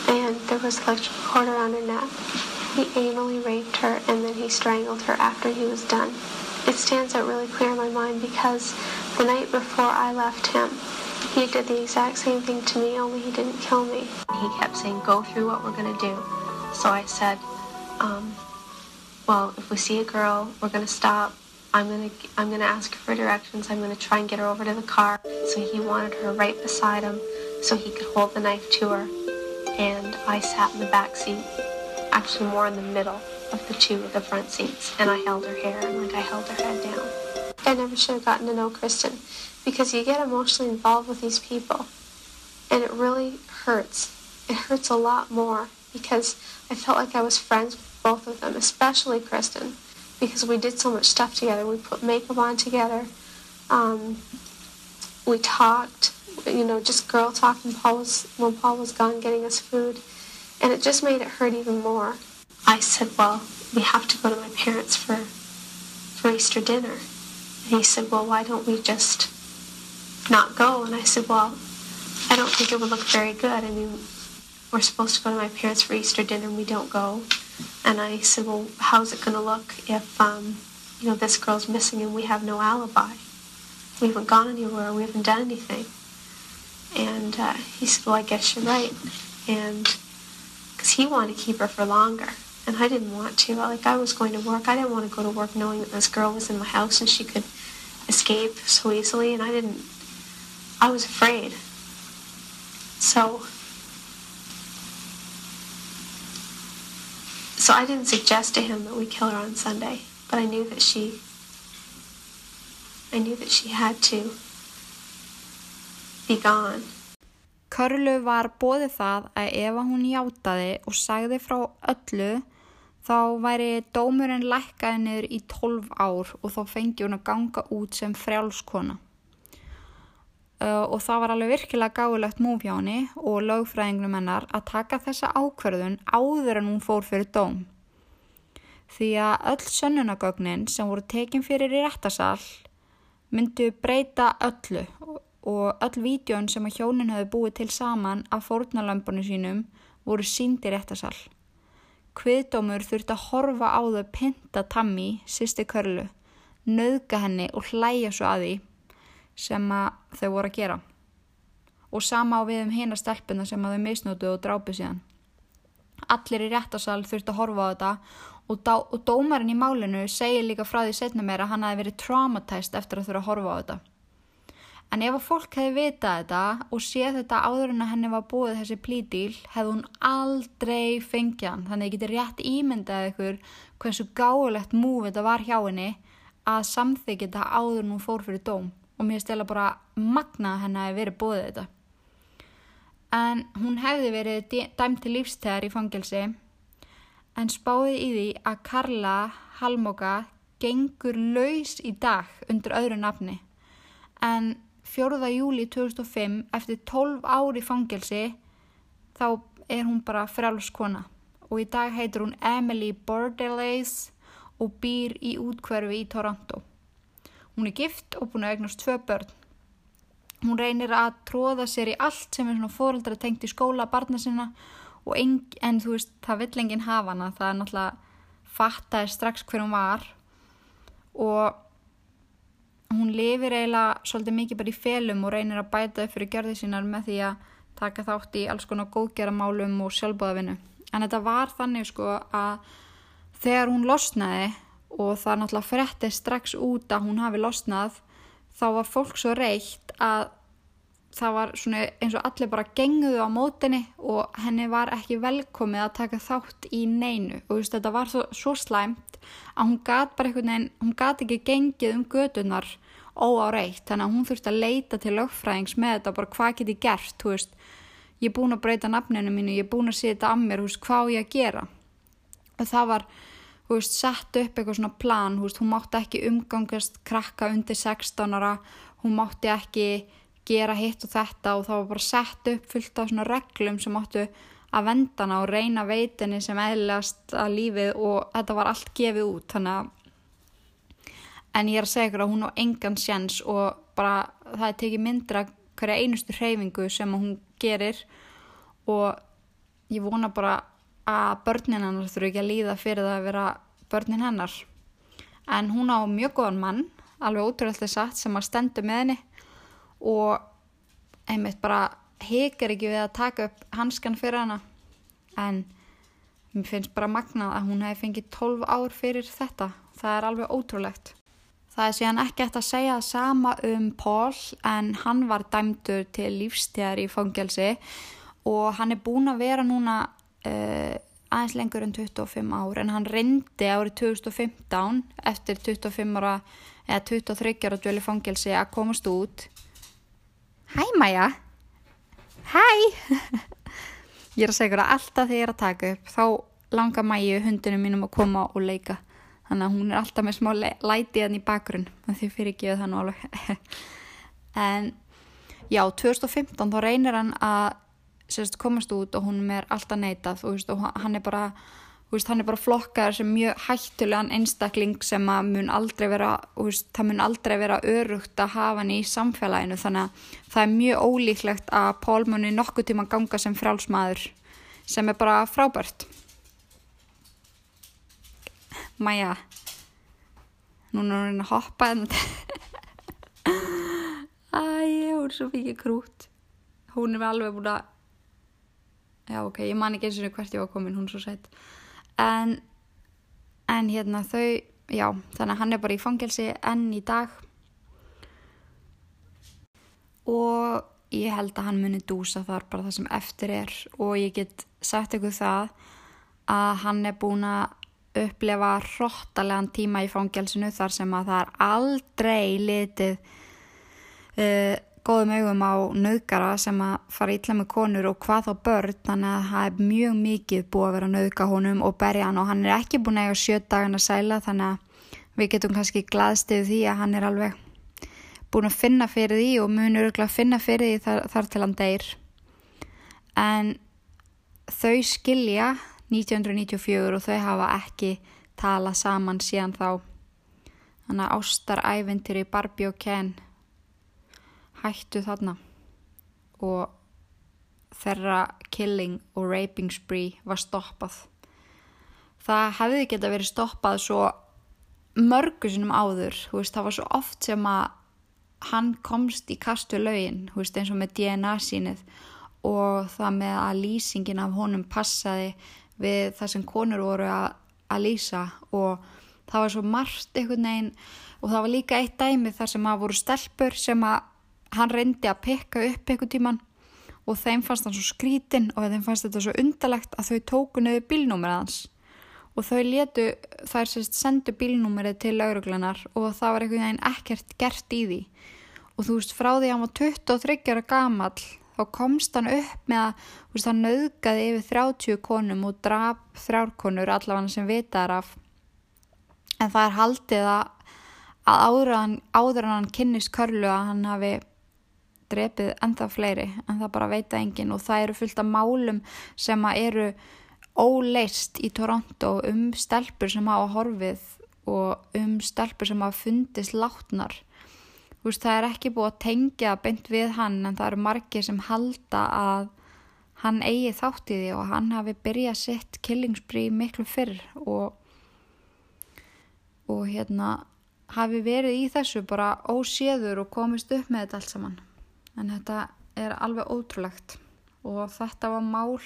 And there was electrical cord around her neck. He anally raped her and then he strangled her after he was done. It stands out really clear in my mind because the night before I left him, he did the exact same thing to me, only he didn't kill me. He kept saying, go through what we're going to do. So I said, um, well, if we see a girl, we're going to stop. I'm going to I'm going to ask for directions. I'm going to try and get her over to the car. So he wanted her right beside him so he could hold the knife to her. And I sat in the back seat, actually more in the middle of the two of the front seats, and I held her hair and like I held her head down. I never should have gotten to know Kristen because you get emotionally involved with these people and it really hurts. It hurts a lot more because I felt like I was friends with both of them, especially Kristen, because we did so much stuff together. We put makeup on together. Um, we talked, you know, just girl talk Paul was when Paul was gone getting us food, and it just made it hurt even more. I said, "Well, we have to go to my parents for for Easter dinner," and he said, "Well, why don't we just not go?" And I said, "Well, I don't think it would look very good. I mean, we're supposed to go to my parents for Easter dinner and we don't go." And I said, "Well, how's it going to look if um, you know this girl's missing and we have no alibi?" we haven't gone anywhere, we haven't done anything. And uh, he said, well, I guess you're right. And because he wanted to keep her for longer. And I didn't want to. Like, I was going to work. I didn't want to go to work knowing that this girl was in my house and she could escape so easily. And I didn't, I was afraid. So, so I didn't suggest to him that we kill her on Sunday. But I knew that she I knew that she had to be gone. Körlu var bóðið það að ef hún játaði og sagði frá öllu þá væri dómurinn lækkaði niður í 12 ár og þá fengi hún að ganga út sem frjálskona. Uh, og það var alveg virkilega gáðilegt múf hjá henni og lögfræðingnum hennar að taka þessa ákverðun áður en hún fór fyrir dóm. Því að öll sönnunagögnin sem voru tekin fyrir í réttasall myndu breyta öllu og öll vídjón sem að hjónin höfðu búið til saman af fórnalömpunum sínum voru sínd í réttasall. Kviðdómur þurfti að horfa á þau pinta Tammy, sýsti Körlu, nöðga henni og hlæja svo að því sem að þau voru að gera. Og sama á við um hina stelpuna sem að þau misnótuðu og drápu síðan. Allir í réttasall þurfti að horfa á þetta og, og dómarinn í málinu segir líka frá því setna meira að hann hafi verið traumatæst eftir að þurfa að horfa á þetta. En ef að fólk hefði vitað þetta og séð þetta áður en að henni var búið þessi plídíl, hefði hún aldrei fengið hann. Þannig að ég geti rétt ímyndað ykkur hversu gáulegt múf þetta var hjá henni að samþykja þetta áður en hún fór fyrir dóm og mér stela bara magna henni að veri bóðið þetta. En hún hefði verið dæmt til lífstegar í fangelsi en spáði í því að Karla Halmoga gengur laus í dag undir öðru nafni. En 4. júli 2005 eftir 12 ári fangelsi þá er hún bara frálskona og í dag heitir hún Emily Bordelais og býr í útkverfi í Toronto. Hún er gift og búin að eignast tvö börn. Hún reynir að tróða sér í allt sem er svona fóreldra tengt í skóla barna sinna en, en þú veist það vill enginn hafa hana það er náttúrulega fattaði strax hver hún var og hún lifir eiginlega svolítið mikið bara í felum og reynir að bæta upp fyrir gjörði sínar með því að taka þátt í alls konar góðgeramálum og sjálfbóðavinu. En þetta var þannig sko að þegar hún losnaði og það náttúrulega fretti strax út að hún hafi losnað þá var fólk svo reitt að það var svona eins og allir bara genguðu á mótinni og henni var ekki velkomið að taka þátt í neinu. Og veist, þetta var svo, svo slæmt að hún gæti bara einhvern veginn, hún gæti ekki gengið um gödunar óáreitt. Þannig að hún þurfti að leita til lögfræðings með þetta bara hvað geti gert veist, ég er búin að breyta nafninu mínu ég er búin að setja að mér veist, hvað ég að gera? Og það var sett upp eitthvað svona plan hún mátti ekki umgangast krakka undir 16 ára hún mátti ekki gera hitt og þetta og það var bara sett upp fullt af svona reglum sem áttu að vendana og reyna veitinni sem eðlast að lífið og þetta var allt gefið út að en ég er að segja ykkur að hún á engan sjens og bara það er tekið myndra hverja einustu hreyfingu sem hún gerir og ég vona bara að börnin hennar þurfu ekki að líða fyrir það að vera börnin hennar. En hún á mjög góðan mann alveg ótrúlega satt sem að stendu með henni og einmitt bara hekar ekki við að taka upp hanskan fyrir hana. En mér finnst bara magnað að hún hefði fengið 12 ár fyrir þetta. Það er alveg ótrúlegt. Það er síðan ekki eftir að segja sama um Paul en hann var dæmdur til lífstíðar í fangelsi. Og hann er búin að vera núna uh, aðeins lengur en 25 ár en hann reyndi árið 2015 eftir 25 ára eða 23 ára dvölu fangelsi að komast út. Hæ Maja! Hæ! ég er að segja það alltaf þegar ég er að taka upp þá langar Mæju hundinu mínum að koma og leika þannig að hún er alltaf með smá lætið hann í bakgrunn því fyrir ekki það nú alveg en já, 2015 þá reynir hann að sérst, komast út og hún er alltaf neitað og, veist, og hann er bara veist, hann er bara flokkar sem mjög hættulegan einstakling sem að mun aldrei vera veist, það mun aldrei vera örugt að hafa hann í samfélaginu. Þannig að það er mjög ólíklegt að Pól muni nokkuð tíma ganga sem frálsmaður sem er bara frábært. Maja núna er hún að hoppa en æj, hún er svo mikið krút. Hún er alveg búin að já ok, ég man ekki eins og hvert ég var komin, hún er svo sætt en en hérna þau já, þannig að hann er bara í fangelsi enn í dag. Og ég held að hann muni dúsa þar bara það sem eftir er. Og ég get sagt ykkur það að hann er búin að upplefa hróttalegan tíma í fangelsinu þar sem að það er aldrei litið uh, góðum augum á nöðgara sem að fara ítla með konur og hvað þá börn þannig að það er mjög mikið búið að vera að nöðga honum og berja hann og hann er ekki búin að eiga sjö dagan að sæla þannig að við getum kannski glaðstið því að hann er alveg búin að finna fyrir því og munur örgulega að finna fyrir því þar, þar til hann deyr en þau skilja 1994 og þau hafa ekki talað saman síðan þá. Þannig að ástaræventir í Barbie og Ken hættu þarna. Og þeirra killing og raping spree var stoppað. Það hefði geta verið stoppað svo mörgusinum áður, veist, það var svo oft sem að hann komst í kastu lögin, veist, eins og með DNA sínið og það með að lýsingin af honum passaði við það sem konur voru að, að lýsa. Og það var svo margt einhvern veginn og það var líka eitt dæmi þar sem að voru stelpur sem að hann reyndi að pekka upp einhvern tíman og þeim fannst hann svo skrítin og þeim fannst þetta svo undalegt að þau tóku nöðu bílnúmerið hans. Og þau letu, þær sérst sendu bílnúmerið til lauruglanar og það var einhvern veginn ekkert gert í því. Og þú veist frá því að hann var 23 ára gamall þá komst hann upp með að veist, hann nauðgaði yfir 30 konum og drap þrjárkonur allavega sem vitaðar af. En það er haldið að, áður en hann kynnist körlu að hann hafi drepið ennþá fleiri en það bara veita engin og það eru fullt af málum sem eru óleist í Toronto um stelpur sem hafa horfið og um stelpur sem hafa fundist látnar Veist, það er ekki búið að tengja beint við hann en það eru margir sem halda að hann eigi þátt í því og hann hafi byrjað sitt killingsbrí miklu fyrr og, og hérna hafi verið í þessu bara óséður og komist upp með þetta allt saman. En þetta er alveg ótrúlegt. Og þetta var mál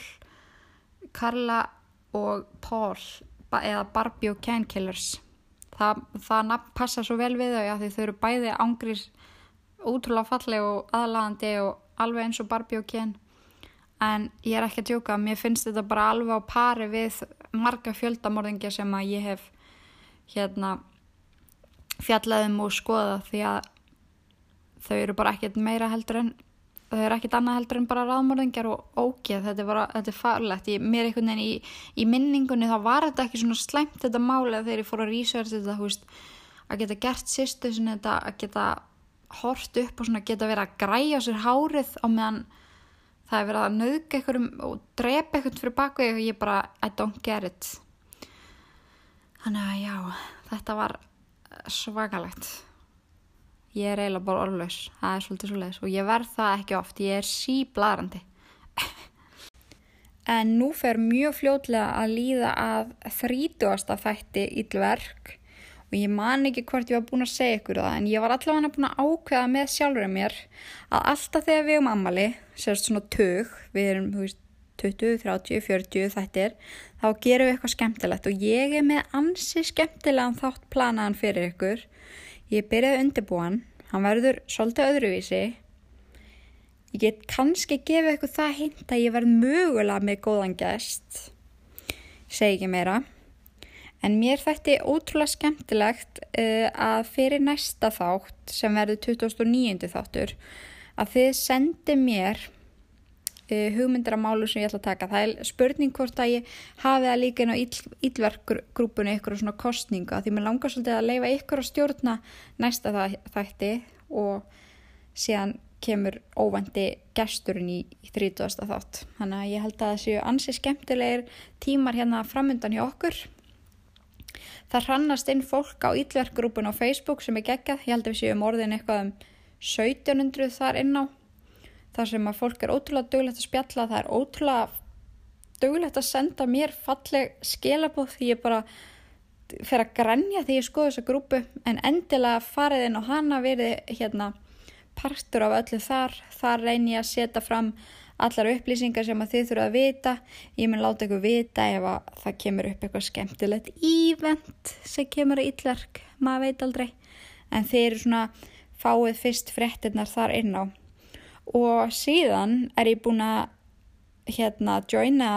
Karla og Paul eða Barbie og Ken Killers. Það, það passa svo vel við þau að þau eru bæði ángris útrúlega falleg og aðlagandi og alveg eins og Barbie og Ken en ég er ekki að djóka mér finnst þetta bara alveg á pari við marga fjöldamorðingja sem að ég hef hérna fjallaðum og skoða því að þau eru bara ekkert meira heldur en þau eru ekkert annað heldur en bara ráðmörðingar og ógeð, þetta er bara, þetta er farlegt. Ég, mér einhvern veginn í, í minningunni þá var þetta ekki svona slæmt þetta máli þegar ég fór að research þetta, þú veist að geta gert sýstu svona þetta að geta hort upp og svona geta verið að græja sér hárið á meðan það er verið að nauðga einhverjum og drepa einhvern fyrir baku og ég bara, I don't get it. Þannig að já þetta var svakalegt ég er eiginlega bara orðlaus. Það er svolítið svo leiðis og ég verð það ekki oft. Ég er síblarandi en nú fer mjög fljótlega að líða að þrítugasta þætti íllverk og ég man ekki hvort ég var búin að segja ykkur það en ég var allavega búin að ákveða með sjálfur mér að alltaf þegar við um ammali sérst svona tög við erum veist, 20, 30, 40 þættir þá gerum við eitthvað skemmtilegt og ég er með ansi skemmtilegan þátt planaðan fyrir ykkur Ég byrjaði undirbúan, hann verður svolítið öðruvísi. Ég get kannski gefið eitthvað það hint að ég verð mögulega með góðan gæst. Segi ekki meira. En mér þætti ótrúlega skemmtilegt uh, að fyrir næsta þátt sem verður 2009. þáttur að þið sendi mér uh, hugmyndir af málu sem ég ætla að taka. Það er spurning hvort að ég hafi það líka inn á ílverkgrúpunni ykkur og svona kostninga því mér langar svolítið að leifa ykkur að stjórna næsta það, þætti og síðan kemur óvandi gesturinn í, í 30. þátt. Þannig að ég held að það séu ansi skemmtilegir tímar hérna framöndan hjá okkur. Það hrannast inn fólk á ílverkgrúpun á Facebook sem er geggjað. Ég held að við séum orðin eitthvað um 1700 þar inn á þar sem að fólk er ótrúlega dögulegt að spjalla, það er ótrúlega dögulegt að senda mér falleg skilabóð því ég bara fer að grænja því ég skoðu þessa grúpu. En endilega farið inn og hana verið hérna partur af öllu þar, þar reynir ég að setja fram allar upplýsingar sem að þið þurfa að vita, ég mun láta ykkur vita ef að það kemur upp eitthvað skemmtilegt ívent sem kemur að yllark, maður veit aldrei. En þeir eru svona fáið fyrst frettinnar þar inn á og síðan er ég búin að hérna joina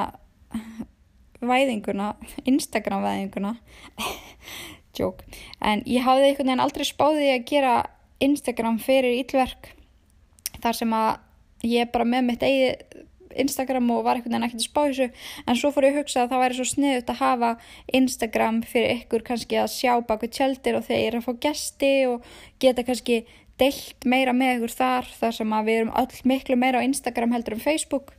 væðinguna, Instagram væðinguna. Joke, en ég hafði einhvern veginn aldrei spáðið að gera Instagram fyrir ílverk þar sem að ég bara með mitt eigið Instagram og var einhvern veginn ekkert að spá þessu. En svo fór ég að hugsa að það væri svo sniðut að hafa Instagram fyrir ykkur kannski að sjá baku tjöldir og þegar ég er að fá gesti og geta kannski deilt meira með ykkur þar þar sem að við erum öll miklu meira á Instagram heldur en Facebook.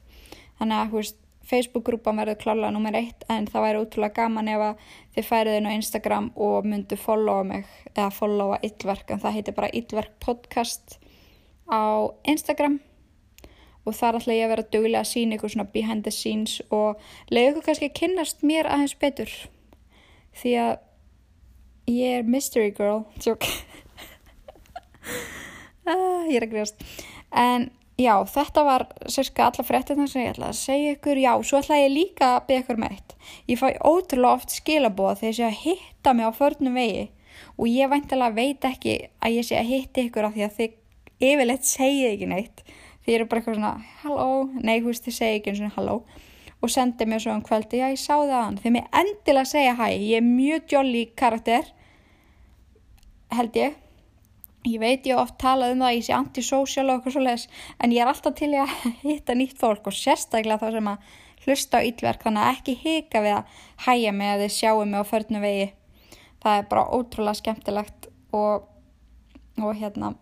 Þannig að veist, Facebook-grúpan verður klálega nummer eitt en það væri útrúlega gaman ef að þið færið inn á Instagram og myndu followa mig eða followa Yllverk en það heitir bara Yllverk podcast á Instagram. Og þar ætla ég að vera duglega að sína ykkur svona behind the scenes og leiði ykkur kannski að kynnast mér aðeins betur. Því að ég er mystery girl tjók ah, ég er að gríðast en já, þetta var sérska alla fréttina sem ég ætla að segja ykkur. Já, svo ætla ég líka að byggja ykkur með eitt. Ég fæ ótrúlega oft skilabóða þegar ég sé að hitta mig á förnum vegi og ég væntilega veit ekki að ég sé að hitta ykkur af því að þið yfirleitt segið ekki neitt. Ég eru bara eitthvað svona halló, nei, hú veist þið segið ekki eins og halló. Og sendið mér svo um kvöldi, já ég sá það hann. Þegar mér endilega segja hæ, ég er mjög jolly karakter held ég ég veit ég oft talað um það ég sé antisocial og eitthvað svo leiðis en ég er alltaf til að hitta nýtt fólk og sérstaklega þá sem að hlusta á yllverk þannig að ekki hika við að hæja mig að þið sjáu mig á förnu vegi. Það er bara ótrúlega skemmtilegt og, og hérna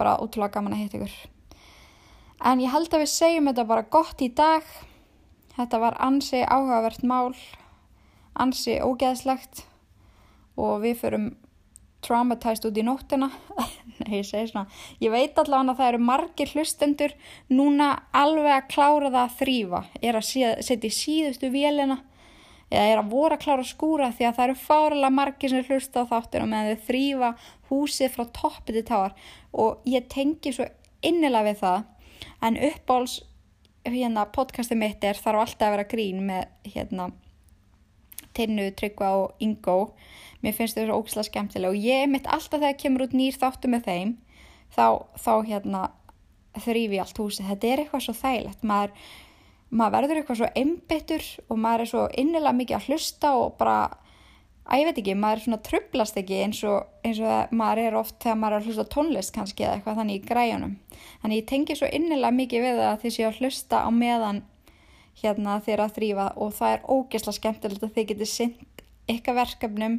bara ótrúlega gaman að hitta ykkur. En ég held að við segjum þetta bara gott í dag. Þetta var ansi áhugavert mál ansi ógeðslegt og við förum traumatized út í nóttina. Nei, ég segi svona ég veit allavega að það eru margir hlustendur núna alveg að klára það að þrýfa er að setja í síðustu vélina eða er að voru að klára að skúra því að það eru fárlega margir sem hlusta á þáttur og meðan þau þrýfa húsið frá toppið til táar. Og ég tengi svo innilega við það en uppbáls hérna podcasti mitt er þarf alltaf að vera grín með hérna Tinnu, Tryggva og Ingo. Mér finnst þau svo ógislega skemmtilega og ég mitt alltaf þegar kemur út nýr þáttu með þeim þá, þá hérna þrýfi allt húsi, þetta er eitthvað svo þægilegt. Maður, maður verður eitthvað svo einbyttur og maður er svo innilega mikið að hlusta og bara að ég veit ekki, maður er svona tröflast ekki eins og, eins og maður er oft þegar maður er að hlusta tónlist kannski eða eitthvað þannig í græjunum. Þannig ég tengi svo innilega mikið við að séu að hlusta á meðan hérna þeirra að þrýfa og það er ógesla skemmtilegt að þið getið synd ykkar verkefnum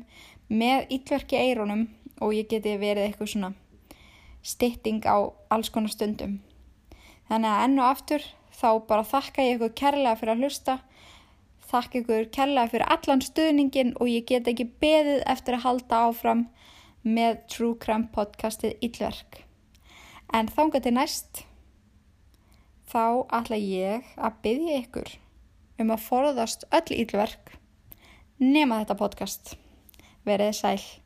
með yllverki eironum og ég geti verið eitthvað svona stytting á alls konar stundum. Þannig að enn og aftur þá bara þakka ég ykkur kærlega fyrir að hlusta, þakka ykkur kærlega fyrir allan stuðningin og ég get ekki beðið eftir að halda áfram með True Crime podcastið Yllverk. En þánga til næst þá ætla ég að byggja ykkur um að forðast öll ílverk nema þetta podcast. Verið sæl.